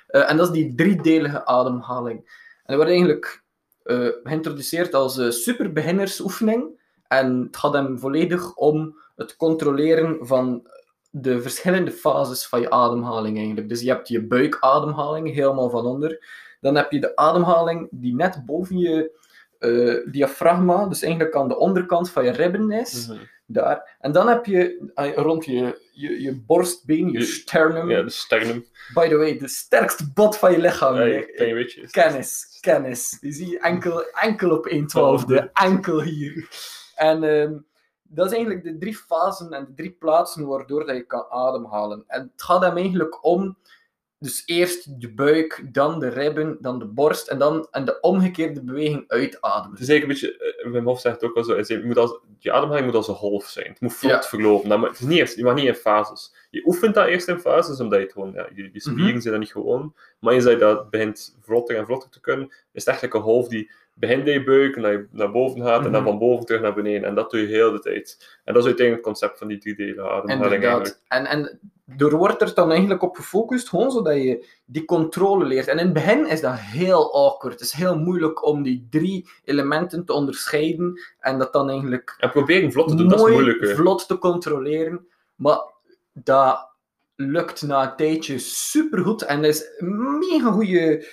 Eh, en dat is die driedelige ademhaling. En dat wordt eigenlijk eh, geïntroduceerd als een super beginnersoefening. En het gaat hem volledig om het controleren van de verschillende fases van je ademhaling eigenlijk. Dus je hebt je buikademhaling helemaal van onder. Dan heb je de ademhaling die net boven je eh, diafragma, dus eigenlijk aan de onderkant van je ribben is. Mhm. Daar. En dan heb je eh, rond je, je, je borstbeen, je Je- sternum. Ja, de sternum. By the way, de sterkste bot van je lichaam. Ja, klein beetje. Kennis, kennis. Die zie je enkel, enkel op 1 twaalfde. Enkel hier. En ehm, dat is eigenlijk de drie fasen en de drie plaatsen waardoor dat je kan ademhalen. En het gaat hem eigenlijk om, dus eerst de buik, dan de ribben, dan de borst en dan en de omgekeerde beweging uitademen. Het is eigenlijk een beetje, eh, Wim Hof zegt het ook al zo, je, moet als, je ademhaling moet als een golf zijn. Het moet vlot Ja. verlopen. Dat, het is niet eerst, je mag niet in fases. Je oefent dat eerst in fases, omdat je het gewoon, ja, je, je spieren Mhm. zijn dat niet gewoon. Maar eens dat je dat begint vlotter en vlotter te kunnen, is het eigenlijk een golf die begint in je buik, naar, je- naar boven gaat en dan Mhm. van boven terug naar beneden. En dat doe je heel de tijd. En dat is uiteindelijk het concept van die drie delen ademhaling eigenlijk. En, en er wordt er dan eigenlijk op gefocust, gewoon zodat je die controle leert. En in het begin is dat heel awkward. Het is heel moeilijk om die drie elementen te onderscheiden en dat dan eigenlijk En proberen vlot te doen, dat is moeilijker. vlot te controleren. Maar dat lukt na een tijdje supergoed. En dat is een mega goede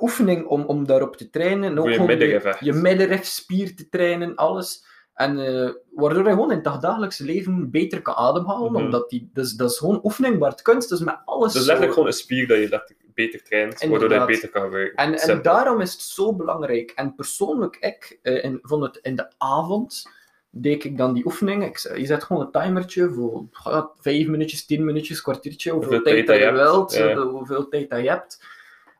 oefening om, om daarop te trainen. En ook je je middenrifspier te trainen, alles. En eh, waardoor je gewoon in het dagdagelijkse leven beter kan ademhalen. Mhm. Omdat die, dus, dat is gewoon oefening waar het kunst is met alles. Dus zo. letterlijk gewoon een spier dat je beter traint, waardoor je beter kan gebruiken. En, en daarom is het zo belangrijk. En persoonlijk, ik eh, in, vond het in de avond, deed ik dan die oefening. Ik, je zet gewoon een timertje voor vijf minuutjes, tien minuutjes, kwartiertje, hoeveel, Hoeveel tijd, tijd dat je wilt, ja. hoeveel tijd dat je hebt.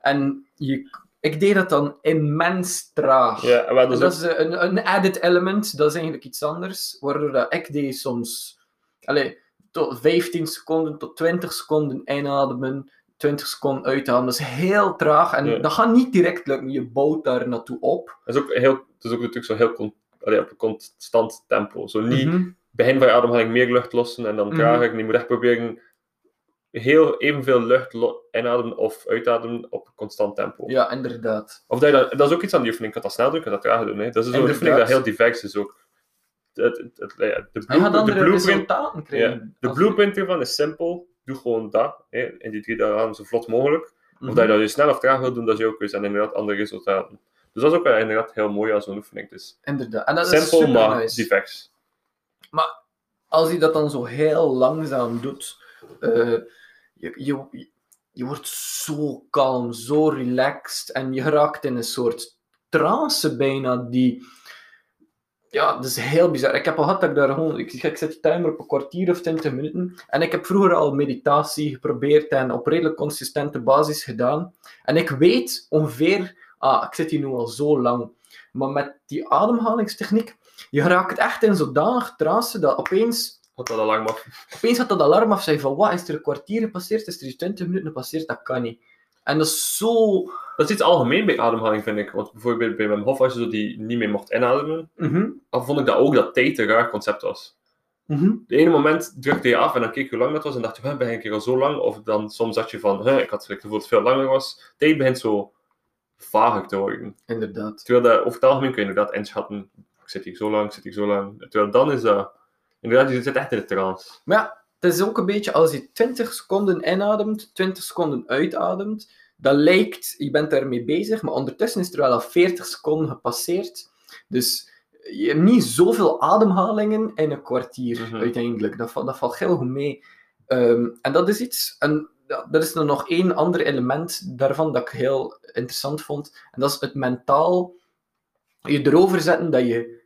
En je, ik deed dat dan immens traag. Ja, dus dat is een, een added element, dat is eigenlijk iets anders. Waardoor dat ik deed soms allee, tot 15 seconden tot 20 seconden inademen, 20 seconden uitademen. Dat is heel traag en Ja. dat gaat niet direct lukken. Je bouwt daar naartoe op. Het is ook, heel, het is ook natuurlijk zo heel allee, op een constant tempo. Zo niet Mhm. begin van je ademhaling meer lucht lossen en dan Mhm. trager. Je moet echt proberen heel evenveel lucht inademen of uitademen op een constant tempo. Ja, inderdaad. Of dat, je dat, dat is ook iets aan die oefening. Je kan dat snel doen, je kan dat trager doen. Hè. Dat is Inderdaad. oefening dat heel divers is ook. Het, het, het- de, En je gaat blue, de andere blueprint, krijgen. de Als- blueprint ervan is simpel. Doe gewoon dat. Hè. In die drie dagen zo vlot mogelijk. Mhm. Of dat je dat je snel of traag wil doen, dat is ook eens. En inderdaad andere resultaten. Dus dat is ook wel inderdaad heel mooi aan zo'n oefening. Dus Inderdaad. En dat simpel, maar nice. divers. als je dat dan zo heel langzaam doet, eh, je, je, wordt zo kalm, zo relaxed en je raakt in een soort trance bijna die... Ja, dat is heel bizar. Ik heb al gehad dat ik daar gewoon... Ik, ik zet die timer op een kwartier of twintig minuten. En ik heb vroeger al meditatie geprobeerd en op redelijk consistente basis gedaan. En ik weet ongeveer... Ah, ik zit hier nu al zo lang. Maar met die ademhalingstechniek, je raakt echt in zodanig trance dat opeens Had dat af. Opeens gaat dat alarm af, zei van, wat, is er een kwartier gepasseerd, is er iets 20 minuten gepasseerd, dat kan niet. En dat is zo... Dat is iets algemeen bij ademhaling, vind ik. Want bijvoorbeeld bij Wim Hof, als je zo die niet meer mocht inademen, Mhm, dan vond ik dat ook dat tijd een raar concept was. mhm. De ene moment drukte je af en dan keek je hoe lang dat was en dacht je, "Huh, ben ik hier al zo lang? Of dan soms zat je van, "Huh, ik had het gevoel dat het veel langer was. Tijd begint zo vager te worden. Inderdaad. Terwijl dat, over het algemeen kun je inderdaad inschatten, ik zit hier zo lang, ik zit hier zo lang. Terwijl dan is dat, inderdaad, je zit echt in de trance. Maar ja, het is ook een beetje, als je 20 seconden inademt, 20 seconden uitademt, dat lijkt, je bent daarmee bezig, maar ondertussen is er wel al 40 seconden gepasseerd. Dus je hebt niet zoveel ademhalingen in een kwartier, Mhm. uiteindelijk. Dat, valt- dat valt heel goed mee. Ehm, en dat is iets, en ja, er is er nog één ander element daarvan dat ik heel interessant vond, en dat is het mentaal je erover zetten dat je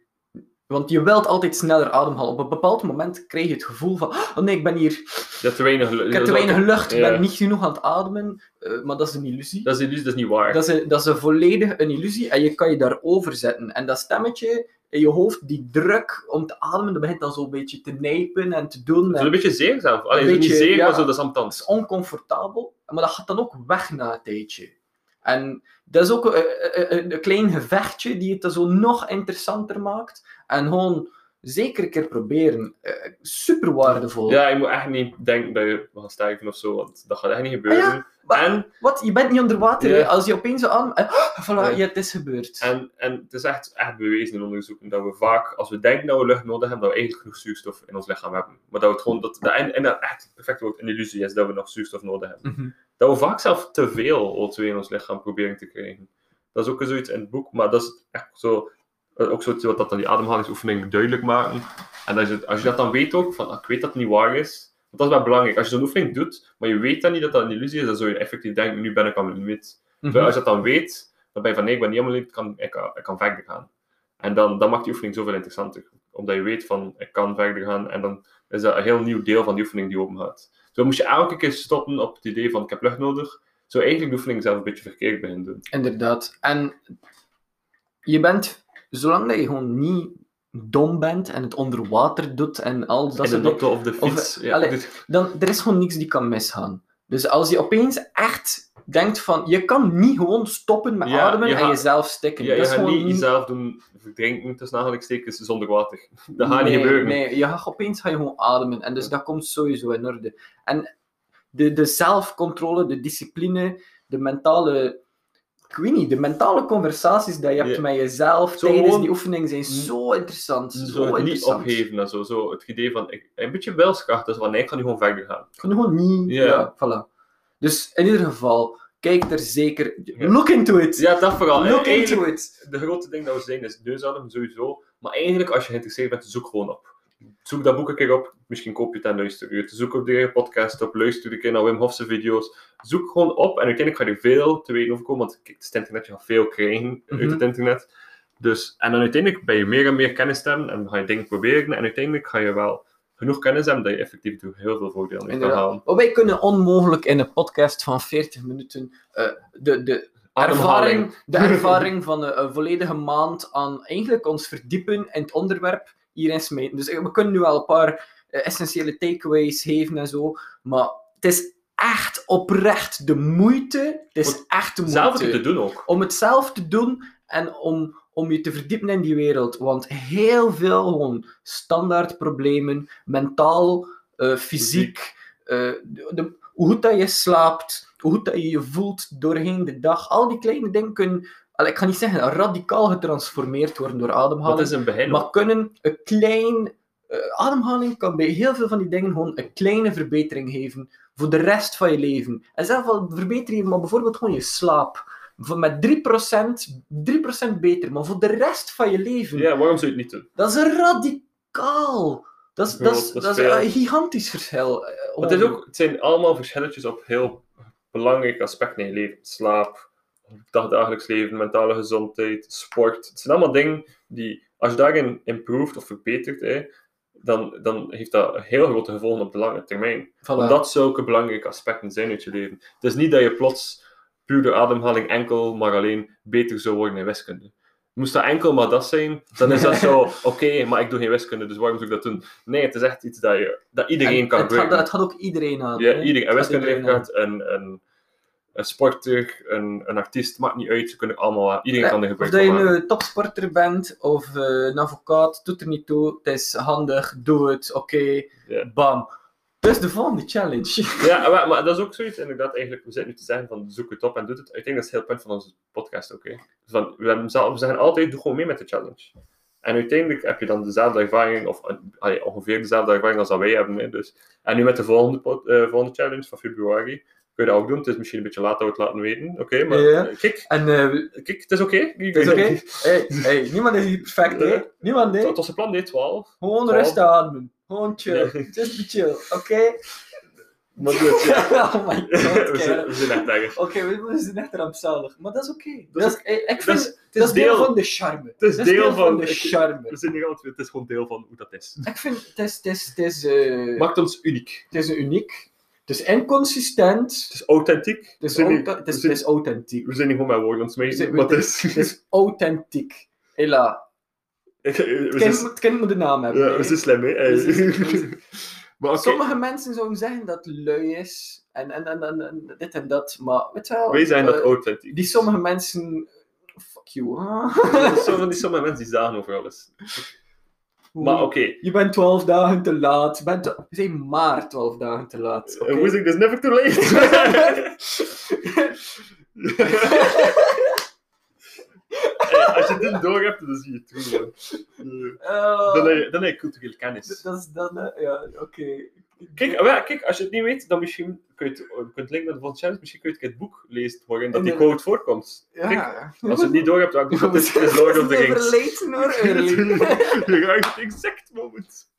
want je wilt altijd sneller ademhalen. Op een bepaald moment krijg je het gevoel van: oh nee, ik ben hier, hebt te weinig lu- ik heb te weinig lucht, ik Ja. ben niet genoeg aan het ademen. Eh, maar dat is een illusie. Dat is, illusie, dat is niet waar. Dat is, een, dat is een volledig een illusie en je kan je daarover zetten. En dat stemmetje in je hoofd, die druk om te ademen, dat begint dan zo'n beetje te nijpen en te doen. Het is En een beetje zeer zelf. Allee, Een het is niet zeer, ja. maar zo, dat is dat ambetant. is oncomfortabel, maar dat gaat dan ook weg na een tijdje. En dat is ook een, een, klein gevechtje die het zo nog interessanter maakt. En gewoon zeker een keer proberen. Eh, super waardevol. Ja, je moet echt niet denken dat je gaat sterven of zo, want dat gaat echt niet gebeuren. Ah Maar- en, Wat? Je bent niet onder water. Als je opeens zo aan... eh, voilà, Ja. ja, het is gebeurd. en, en het is echt, echt bewezen in onderzoeken dat we vaak, als we denken dat we lucht nodig hebben, dat we eigenlijk genoeg zuurstof in ons lichaam hebben. Maar dat we het gewoon, dat, dat, en, en dat echt het perfecte woord een illusie is dat we nog zuurstof nodig hebben. Mhm. Dat we vaak zelf te veel O2 in ons lichaam proberen te krijgen. Dat is ook zoiets in het boek, maar dat is echt zo, eh, ook zoiets wat dat dan die ademhalingsoefeningen duidelijk maken. En dat je, als je dat dan weet ook, van ik weet dat het niet waar is, want dat is wel belangrijk. Als je zo'n oefening doet, maar je weet dan niet dat dat een illusie is, dan zou je effectief denken, nu ben ik aan mijn limiet. Mhm. Als je dat dan weet, dan ben je van nee, ik ben niet aan mijn limiet, ik kan, ik, kan- ik kan verder gaan. En dan, dan maakt die oefening zoveel interessanter. Omdat je weet van, ik kan verder gaan, en dan is dat een heel nieuw deel van die oefening die open gaat. Terwijl moest je elke keer stoppen op het idee van, ik heb lucht nodig, zou eigenlijk de oefening zelf een beetje verkeerd beginnen doen. Inderdaad. En je bent, zolang dat je gewoon niet dom bent en het onder water doet en al dat soort dingen, of de Of, fiets. eh, ja, allee, (laughs) dan er is gewoon niks die kan misgaan. Dus als je opeens echt denkt van, je kan niet gewoon stoppen met Ja, ademen je en gaat- jezelf stikken. ja, je dat is gaat gewoon niet jezelf doen verdrinken tussen aanhalingstekens zonder water. (laughs) Dat gaat nee, niet gebeuren. Nee, je gaat opeens ga je gewoon ademen. En dus dat komt sowieso in orde. En de, de zelfcontrole, de discipline, de mentale ik weet niet, de mentale conversaties die je hebt Ja. met jezelf Zo tijdens die oefeningen zijn zo interessant. Zo, Zo het niet interessant. opgeven en zo. zo. Het idee van, ik, een beetje wilskracht, dus van nee, ik ga nu gewoon verder gaan. Ik kan gewoon niet. Ja. Ja. voilà. Dus in ieder geval, kijk er zeker. Look into it. Ja, dat vooral. Look into it. de grote ding dat we zijn is neusadem sowieso. Maar eigenlijk, als je geïnteresseerd bent, zoek gewoon op. Zoek dat boek een keer op. Misschien koop je het en luister je het. Zoek op de podcast op. Luister een keer naar Wim Hofse video's. Zoek gewoon op. En uiteindelijk ga je veel te weten over komen. Want kijk, het is het internet. Je gaat veel krijgen uit Mhm. het internet. Dus, en dan uiteindelijk ben je meer en meer kennis hebben. En dan ga je dingen proberen. En uiteindelijk ga je wel genoeg kennis hebben dat je effectief heel veel voordeel mee kan halen. Maar wij kunnen onmogelijk in een podcast van 40 minuten eh, de, de, ervaring, de ervaring van een, een volledige maand aan eigenlijk ons verdiepen in het onderwerp hierin smijten. Dus eh, we kunnen nu al een paar eh, essentiële takeaways geven en zo, maar het is echt oprecht de moeite. Het is Want echt de moeite Zelf te doen ook. om het zelf te doen en om, om je te verdiepen in die wereld. Want heel veel gewoon standaard problemen, mentaal, eh, fysiek, de, de- hoe goed dat je slaapt, hoe goed dat je je voelt doorheen de dag, al die kleine dingen kunnen, al, ik ga niet zeggen radicaal getransformeerd worden door ademhaling, is een begin? maar kunnen een klein... eh, ademhaling kan bij heel veel van die dingen gewoon een kleine verbetering geven voor de rest van je leven. En zelf al verbeter je maar bijvoorbeeld gewoon je slaap. Van met 3%, 3% beter, maar voor de rest van je leven. Ja, waarom zou je het niet doen? Dat is radicaal. Dat is, dat is, dat is dat een gigantisch verschil. eh, het, is ook, het zijn allemaal verschilletjes op heel belangrijke aspecten in je leven. Slaap, dagelijks leven, mentale gezondheid, sport. Het zijn allemaal dingen die, als je daarin improved of verbetert, hè, dan, dan heeft dat heel grote gevolgen op de lange termijn. Voilà. Omdat zulke belangrijke aspecten zijn uit je leven. Het is niet dat je plots puur door ademhaling enkel maar alleen beter zou worden in wiskunde. Moest dat enkel maar dat zijn, dan is dat zo, (laughs) oké, maar ik doe geen wiskunde, dus waarom zou ik dat doen? Nee, het is echt iets dat, je, dat iedereen En kan het, gebruiken. het gaat ook iedereen aan. Ja, iedereen. Wiskundeleraar, iedereen aan. een, een, een sporter, een, een artiest, maakt niet uit. Ze kunnen allemaal, iedereen kan er Of gebruik dat van je nu een topsporter bent of eh, een advocaat, doet er niet toe. Het is handig, doe het, oké, bam. Dus de volgende challenge. Ja, (laughs) maar, maar dat is ook zoiets, inderdaad, eigenlijk, we zitten nu te zeggen van zoek het op en doe het. Ik denk dat is het hele punt van onze podcast ook. hè. Van, we, we zeggen altijd, doe gewoon mee met de challenge. En uiteindelijk heb je dan dezelfde ervaring, of eh, allee, ongeveer dezelfde ervaring als dat wij hebben. Hè, dus. En nu met de volgende, eh, volgende challenge van februari, kun je dat ook doen. Het is misschien een beetje laat dat we het laten weten, oké, maar Ja. eh, kijk, En eh, kijk, het is oké. het is oké. Hey, hey, niemand is hier perfect, hè? Ja. Niemand, hè? Het was een plan D12. Gewoon Twaalf. rustig ademen. Gewoon chill. Just be chill, oké? Maar goed, ja. (laughs) oh my (laughs) god, we, zijn, we zijn echt. Oké, we we zijn echt rampzalig. Maar dat is oké. Dat is is- eh, Ik vind, is, dat het is is deel van de charme. het is deel van- de ik- charme. we zijn hier altijd, het is gewoon deel van hoe dat is. Ik vind, het is, het is, het is, eh, Maakt ons uniek. het is uniek. Het is inconsistent. Het is authentiek. Het we, is, niet, het is, authentiek. we zijn niet gewoon met woorden het het is... Het is (laughs) authentiek. Hela. Het kind, moet- een naam hebben. ja, we zijn slim, hè. (laughs) Maar Sommige mensen zouden zeggen dat het lui is. En, en, en, dit en dat. Maar weet je wel. wij zijn dat eh, authentiek. Die sommige mensen. Fuck you. huh? (laughs) Sommige, die sommige mensen die zagen over alles. Maar oké, Je bent 12 dagen te laat. Je bent je bent maar 12 dagen te laat. oké? okay. music is never too late. Hey, als je dit door hebt, dan zie je het toe. Eh, Eh, Dan heb je, culturele kennis. dat is dan. eh, ja, oké. Kijk, oh kijk, als je het niet weet, dan misschien kun je het, je kunt linken naar de challenge, misschien kun je het boek lezen waarin dat die quote voorkomt. Kijk, Ja. als je het niet door hebt, dan het (laughs) is, het Lord of the Rings. Hoor. (laughs) (laughs) Je raakt het exact moment.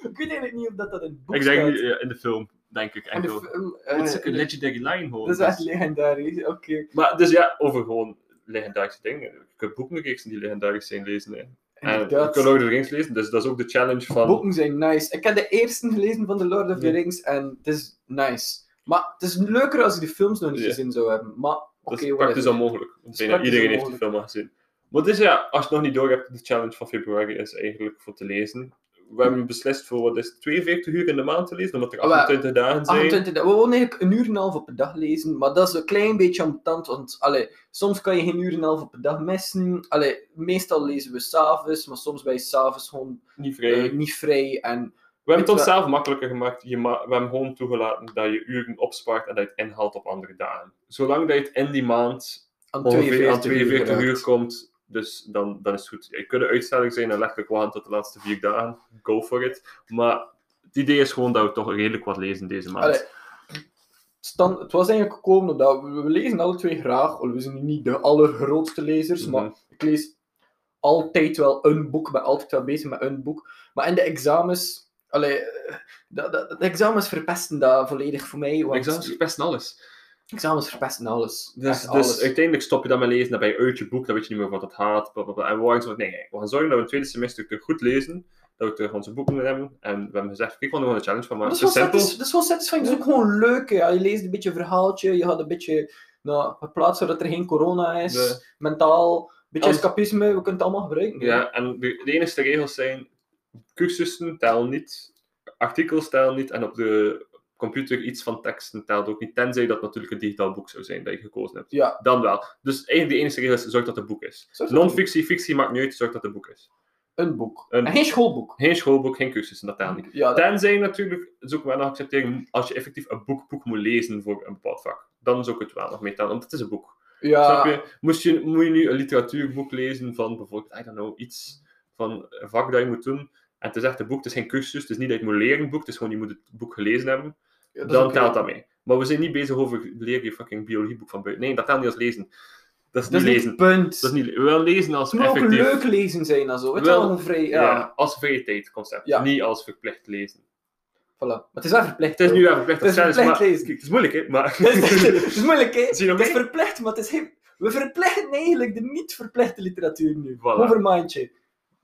Ik weet eigenlijk niet of dat, dat in het boek Ik denk ja, in de film, denk ik En de enkel. film, Het is eh, een legendary line gewoon. dat is echt dus. legendarisch. Oké. Maar dus ja, over gewoon legendarische dingen. Je kunt boeken die legendarisch zijn lezen. Hè. En je Inderdaad. kunt Lord of the Rings lezen, dus dat is ook de challenge van... Boeken zijn nice. Ik heb de eerste gelezen van The Lord of the. Rings en het is nice. Maar het is leuker als ik de films nog niet gezien zou hebben. Maar Dat oké, is praktisch onmogelijk. Want bijna praktisch iedereen heeft die film al gezien. Maar dus ja, als je het nog niet door hebt, de challenge van februari is eigenlijk voor te lezen. We hebben beslist voor, wat is het, 42 uur in de maand te lezen, omdat er Ah, wel, 28 dagen zijn. 28, we wonen eigenlijk een uur en een half op een dag lezen, maar dat is een klein beetje ambetant, want allee, soms kan je geen uur en een half op een dag missen. Allee, meestal lezen we s'avonds, maar soms ben je s'avonds gewoon Niet vrij. eh, niet vrij. En we hebben het weet ons wel- zelf makkelijker gemaakt. Je ma- we hebben gewoon toegelaten dat je uren opspaart en dat je het inhaalt op andere dagen. Zolang dat je het in die maand Aan ongeveer aan 42 uur 42 uur geraakt. komt. Dus dan, dan is het goed. Je kunt een uitstelling zijn en letterlijk wachten tot de laatste vier dagen. Go for it. Maar het idee is gewoon dat we toch redelijk wat lezen deze maand. Allee, het was eigenlijk gekomen omdat we, we lezen alle twee graag. We zijn nu niet de allergrootste lezers, Mhm. maar ik lees altijd wel een boek. Ik ben altijd wel bezig met een boek. Maar in de examens... Allee, eh, de, de, de examens verpesten dat volledig voor mij. Want Examens verpesten alles. Examens verpesten alles. Dus, dus alles. uiteindelijk stop je dat met lezen, dan ben je uit je boek, dan weet je niet meer wat het bla. En we waren zo nee, we gaan zorgen dat we het tweede semester terug goed lezen. Dat we terug onze boeken hebben. En we hebben gezegd, kijk, we gaan er gewoon een challenge van Maar maken. dat, is Het wel is simpel. satis- dat is wel satisfying. Dat is ook gewoon leuk. Ja, je leest een beetje een verhaaltje. Je gaat een beetje nou, geplaatst zodat er geen corona is. De- Mentaal. Een beetje Als- escapisme. We kunnen het allemaal gebruiken. Ja, en de, de enige regels zijn, cursussen tellen niet, artikels tellen niet, en op de computer iets van teksten telt ook niet, tenzij dat natuurlijk een digitaal boek zou zijn dat je gekozen hebt. Ja. Dan wel. Dus eigenlijk de enige regel is, zorg dat het boek is. Non-fictie, fictie maakt niet uit, zorg dat het boek is. Een boek. Een- En geen schoolboek. Geen schoolboek, geen cursussen, dat telt niet. Ja, dat- Tenzij natuurlijk, ik wel nog accepteren, als je effectief een boek, boek moet lezen voor een bepaald vak. Dan zou ik het wel nog meetellen, want het is een boek. Snap ja, je? Moest je, moet je nu een literatuurboek lezen van bijvoorbeeld, I don't know, iets van een vak dat je moet doen, en het is echt een boek, het is geen cursus, het is niet dat je het moet leren, een boek, het is gewoon je moet het boek gelezen hebben, ja, dan oké. telt dat mee. Maar we zijn niet bezig over leer je fucking biologieboek van buiten. Nee, dat telt niet als lezen. Dat is Dat niet is lezen. niet punt. Dat is niet, we willen lezen als het moet ook effectief. leuk lezen zijn en zo. Het Wel- allemaal vrij. ja. Ja, als vrije tijdconcept. Ja. Niet als verplicht lezen. voilà. Maar het is wel verplicht. Het is nu even verplicht Het is verplicht maar lezen. kijk, het is moeilijk, hè? Maar... (laughs) Het is, moeilijk, hè? (laughs) Zie je nog Het is verplicht, maar het is. We verplichten eigenlijk de niet verplichte literatuur nu. Voilà. Overmindje.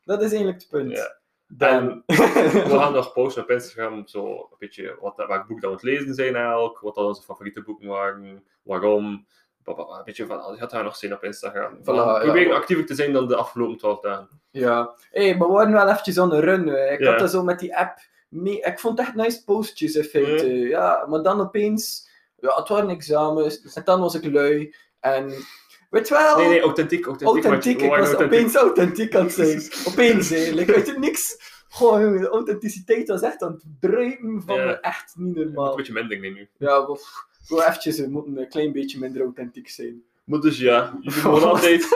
Dat is eigenlijk het punt. Ja. En- (laughs) We gaan nog posten op Instagram, zo een beetje wat, welk boek dat we het lezen zijn elk, wat dat onze favoriete boeken waren, waarom, een beetje van alles. Je gaat daar nog zien op Instagram. Voilà, ja. proberen actiever te zijn dan de afgelopen 12 dagen. Ja. Hé, maar we waren wel eventjes aan de run. hè. Ik Ja. had dat zo met die app... mee- Ik vond het echt nice postjes, in feite. Ja. maar dan opeens... Ja, het waren examens. En dan was ik lui. En... Weet je wel... Nee, nee, authentiek, authentiek. authentiek. Ik was authentiek. opeens authentiek aan het zijn. (laughs) Opeens, eigenlijk. Uit het niks. Goh, jongen, de authenticiteit was echt aan het druipen van me. Echt niet Een normaal. beetje minder nee, nu. Ja, we, we eventjes, we moeten een klein beetje minder authentiek zijn. Maar dus ja, jullie (laughs) gewoon altijd...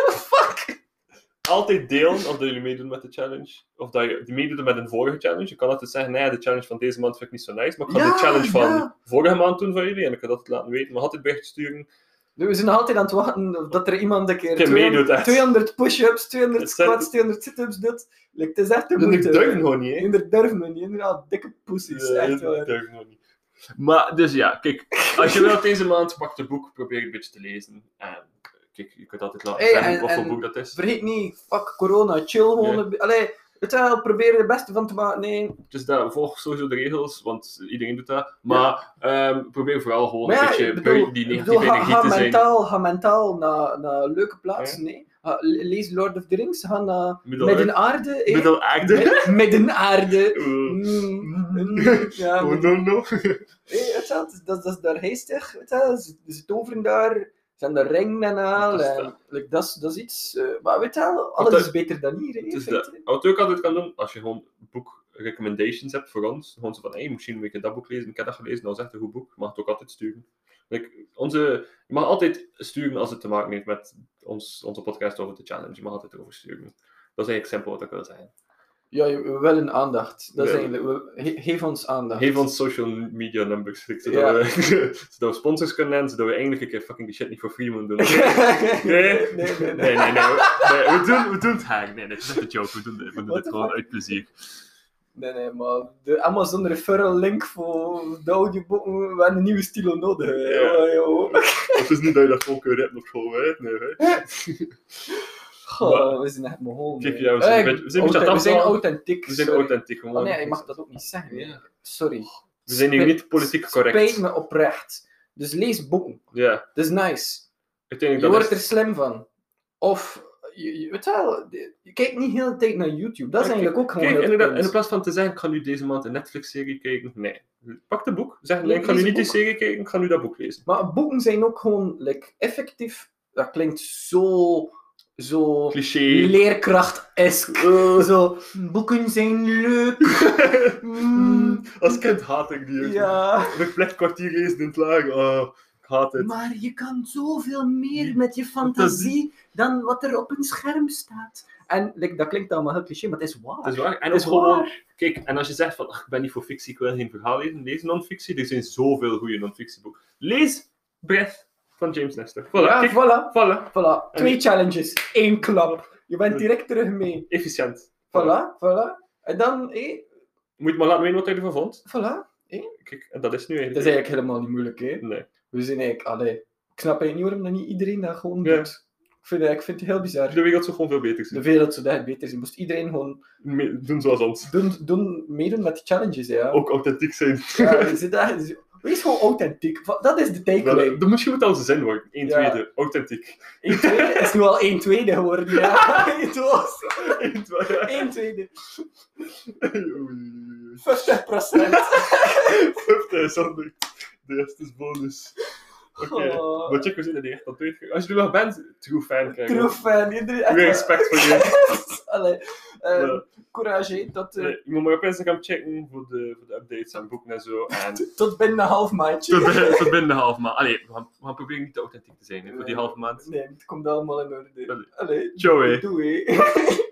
Altijd delen of dat jullie meedoen met de challenge. Of dat je meedoet met een vorige challenge. Je kan altijd zeggen, nee, de challenge van deze maand vind ik niet zo nice. Maar ik ga Ja, de challenge van vorige maand doen van jullie. En ik kan dat laten weten. Maar altijd bericht sturen. We zijn nog altijd aan het wachten dat er iemand een keer Een keer 200, meedoet, echt. 200 push-ups, 200 Het zijn- squats, 200 sit-ups doet. Like, het is echt de Dat moeite. durven gewoon niet, hè. Inderdaad, durven we niet. Inderdaad, dikke pussies. Ja, echt dat waar. niet. Maar, dus ja, kijk, als je wilt deze maand, pak het boek, probeer een beetje te lezen. En kijk, je kunt altijd laten Hey, zeggen en- wat voor boek dat is. Vergeet niet, fuck corona, chill gewoon. Een Allee, je wel, probeer er het beste van te maken. Nee, Dus dat, volg sowieso de regels, want iedereen doet dat. Maar ehm, probeer vooral gewoon Maar een ja, beetje bedoel, die negatieve bedoel, ga, energie ga te zijn. mentaal, ga mentaal naar, naar leuke plaatsen. Nee. Lees Lord of the Rings, ga naar Midden-Aarde. eh. Midden-Aarde. (laughs) Mm, (laughs) ja, Oh, no, no. Hey, weet je wel, dat, is- dat, is daar ze, ze toveren daar, en al. Dat is en, dat. like, dat, is, dat is iets. eh, maar weet je wel, alles dat- is beter dan hier. Feite. dat, wat je ook altijd kan doen, als je gewoon boek recommendations hebt voor ons, gewoon zo van, hey, misschien wil ik dat boek lezen, ik heb dat gelezen, dat is echt een goed boek, je mag het ook altijd sturen. Like, onze, je mag altijd sturen als het te maken heeft met ons, onze podcast over de challenge, je mag altijd erover sturen. Dat is eigenlijk simpel wat ik wil zeggen. Ja, je- we willen aandacht. Dat is Ja. eigenlijk, we, ge- geef ons aandacht. Geef ons social media numbers, zodat, Ja. we, (laughs) zodat we sponsors kunnen nemen, zodat we eindelijk een keer fucking die shit niet voor free moeten doen. (laughs) nee, Nee. nee, nee. Nee, nee, nee. we, doen, we doen het haak. Nee, het is echt een joke. We doen, dit- we doen What dit the gewoon fuck? uit plezier. Nee, nee, maar de Amazon referral link voor de audioboeken, we hebben een nieuwe stilo nodig. hè. Ja. Ja, joh. Het is niet dat je dat gewoon kunt rappen school, hè? Nee, hè? (laughs) Goh, we zijn echt. Kijk, ja, we zijn een beetje- we zijn een beetje authent- we zijn afdwalen. authentiek. We zijn sorry. authentiek gewoon. Oh nee, je mag dat ook niet zeggen. Sorry. We zijn hier Spijt- niet politiek Spijt correct. me oprecht. Dus lees boeken. Ja, Dat is nice. Je wordt er slim van. Of, je, je, weet wel, je kijkt niet heel de tijd naar YouTube. Dat is Kijk, eigenlijk ook gewoon Kijk, in plaats van te zeggen, ik ga nu deze maand een Netflix-serie kijken. Nee. Pak de boek. Zeg, nee, ik ga nu niet die serie kijken, ik ga nu dat boek lezen. Maar boeken zijn ook gewoon like, effectief. Dat klinkt zo. Zo. Cliché. leerkracht-esk. (laughs) Zo. Boeken zijn leuk. (laughs) Mm, Als kind haat ik die. ja. Verplicht kwartier lezen in het laag. Oh, ik haat het. Maar je kan zoveel meer met je fantasie dan wat er op een scherm staat. En like, dat klinkt allemaal heel cliché, maar het is waar. Het is waar. En Het is ook gewoon, waar. kijk, en als je zegt van, ach, ik ben niet voor fictie, ik wil geen verhaal lezen, lees non-fictie. Er zijn zoveel goede non-fictieboeken. Lees Breath van James Nestor. Voilà, Ja, kijk, voilà. voilà. Voilà. Twee En- challenges, één klap. Je bent direct terug mee. Efficiënt. Voilà, voilà. En dan, hé, Moet je maar laten weten wat je ervan vond. voilà. Kijk, en dat is nu Dat is eigenlijk... eigenlijk helemaal niet moeilijk, hè. Nee. We zijn eigenlijk, allee, ik snap eigenlijk niet waarom dat niet iedereen dat gewoon doet. Ik vind, ik vind het heel bizar. De wereld zou gewoon veel beter De zijn. wereld zou dat beter zijn. Moest iedereen gewoon Me- doen zoals ons. doen, doen, meedoen met de challenges, ja. Ook authentiek zijn. ja (laughs) je zit daar- wees gewoon authentiek. Dat is de takeaway. Wel, Dat misschien moet onze zin worden. 1 Ja. tweede, authentiek. 1 tweede is nu al 1 tweede geworden, ja. Het was 1 tweede. 1 tweede. Oei. 50 procent. 5000. De rest is bonus. Oké. Oh. Maar er niet echt aan. Als je er nog bent, true fan krijgen. True fan. Iedereen, echt respect voor je. (laughs) Allee, ehm, Ja. courage, hè. tot, eh, Nee, je moet maar op Instagram checken voor de, voor de updates en boeken en zo. En (laughs) tot binnen een half maandje. tot, binnen, tot binnen de halve maand. Allee, we gaan, we gaan proberen niet te authentiek te zijn hè, voor die halve maand. Nee, het komt allemaal in orde. Allee. Allee, hè. doei. (laughs)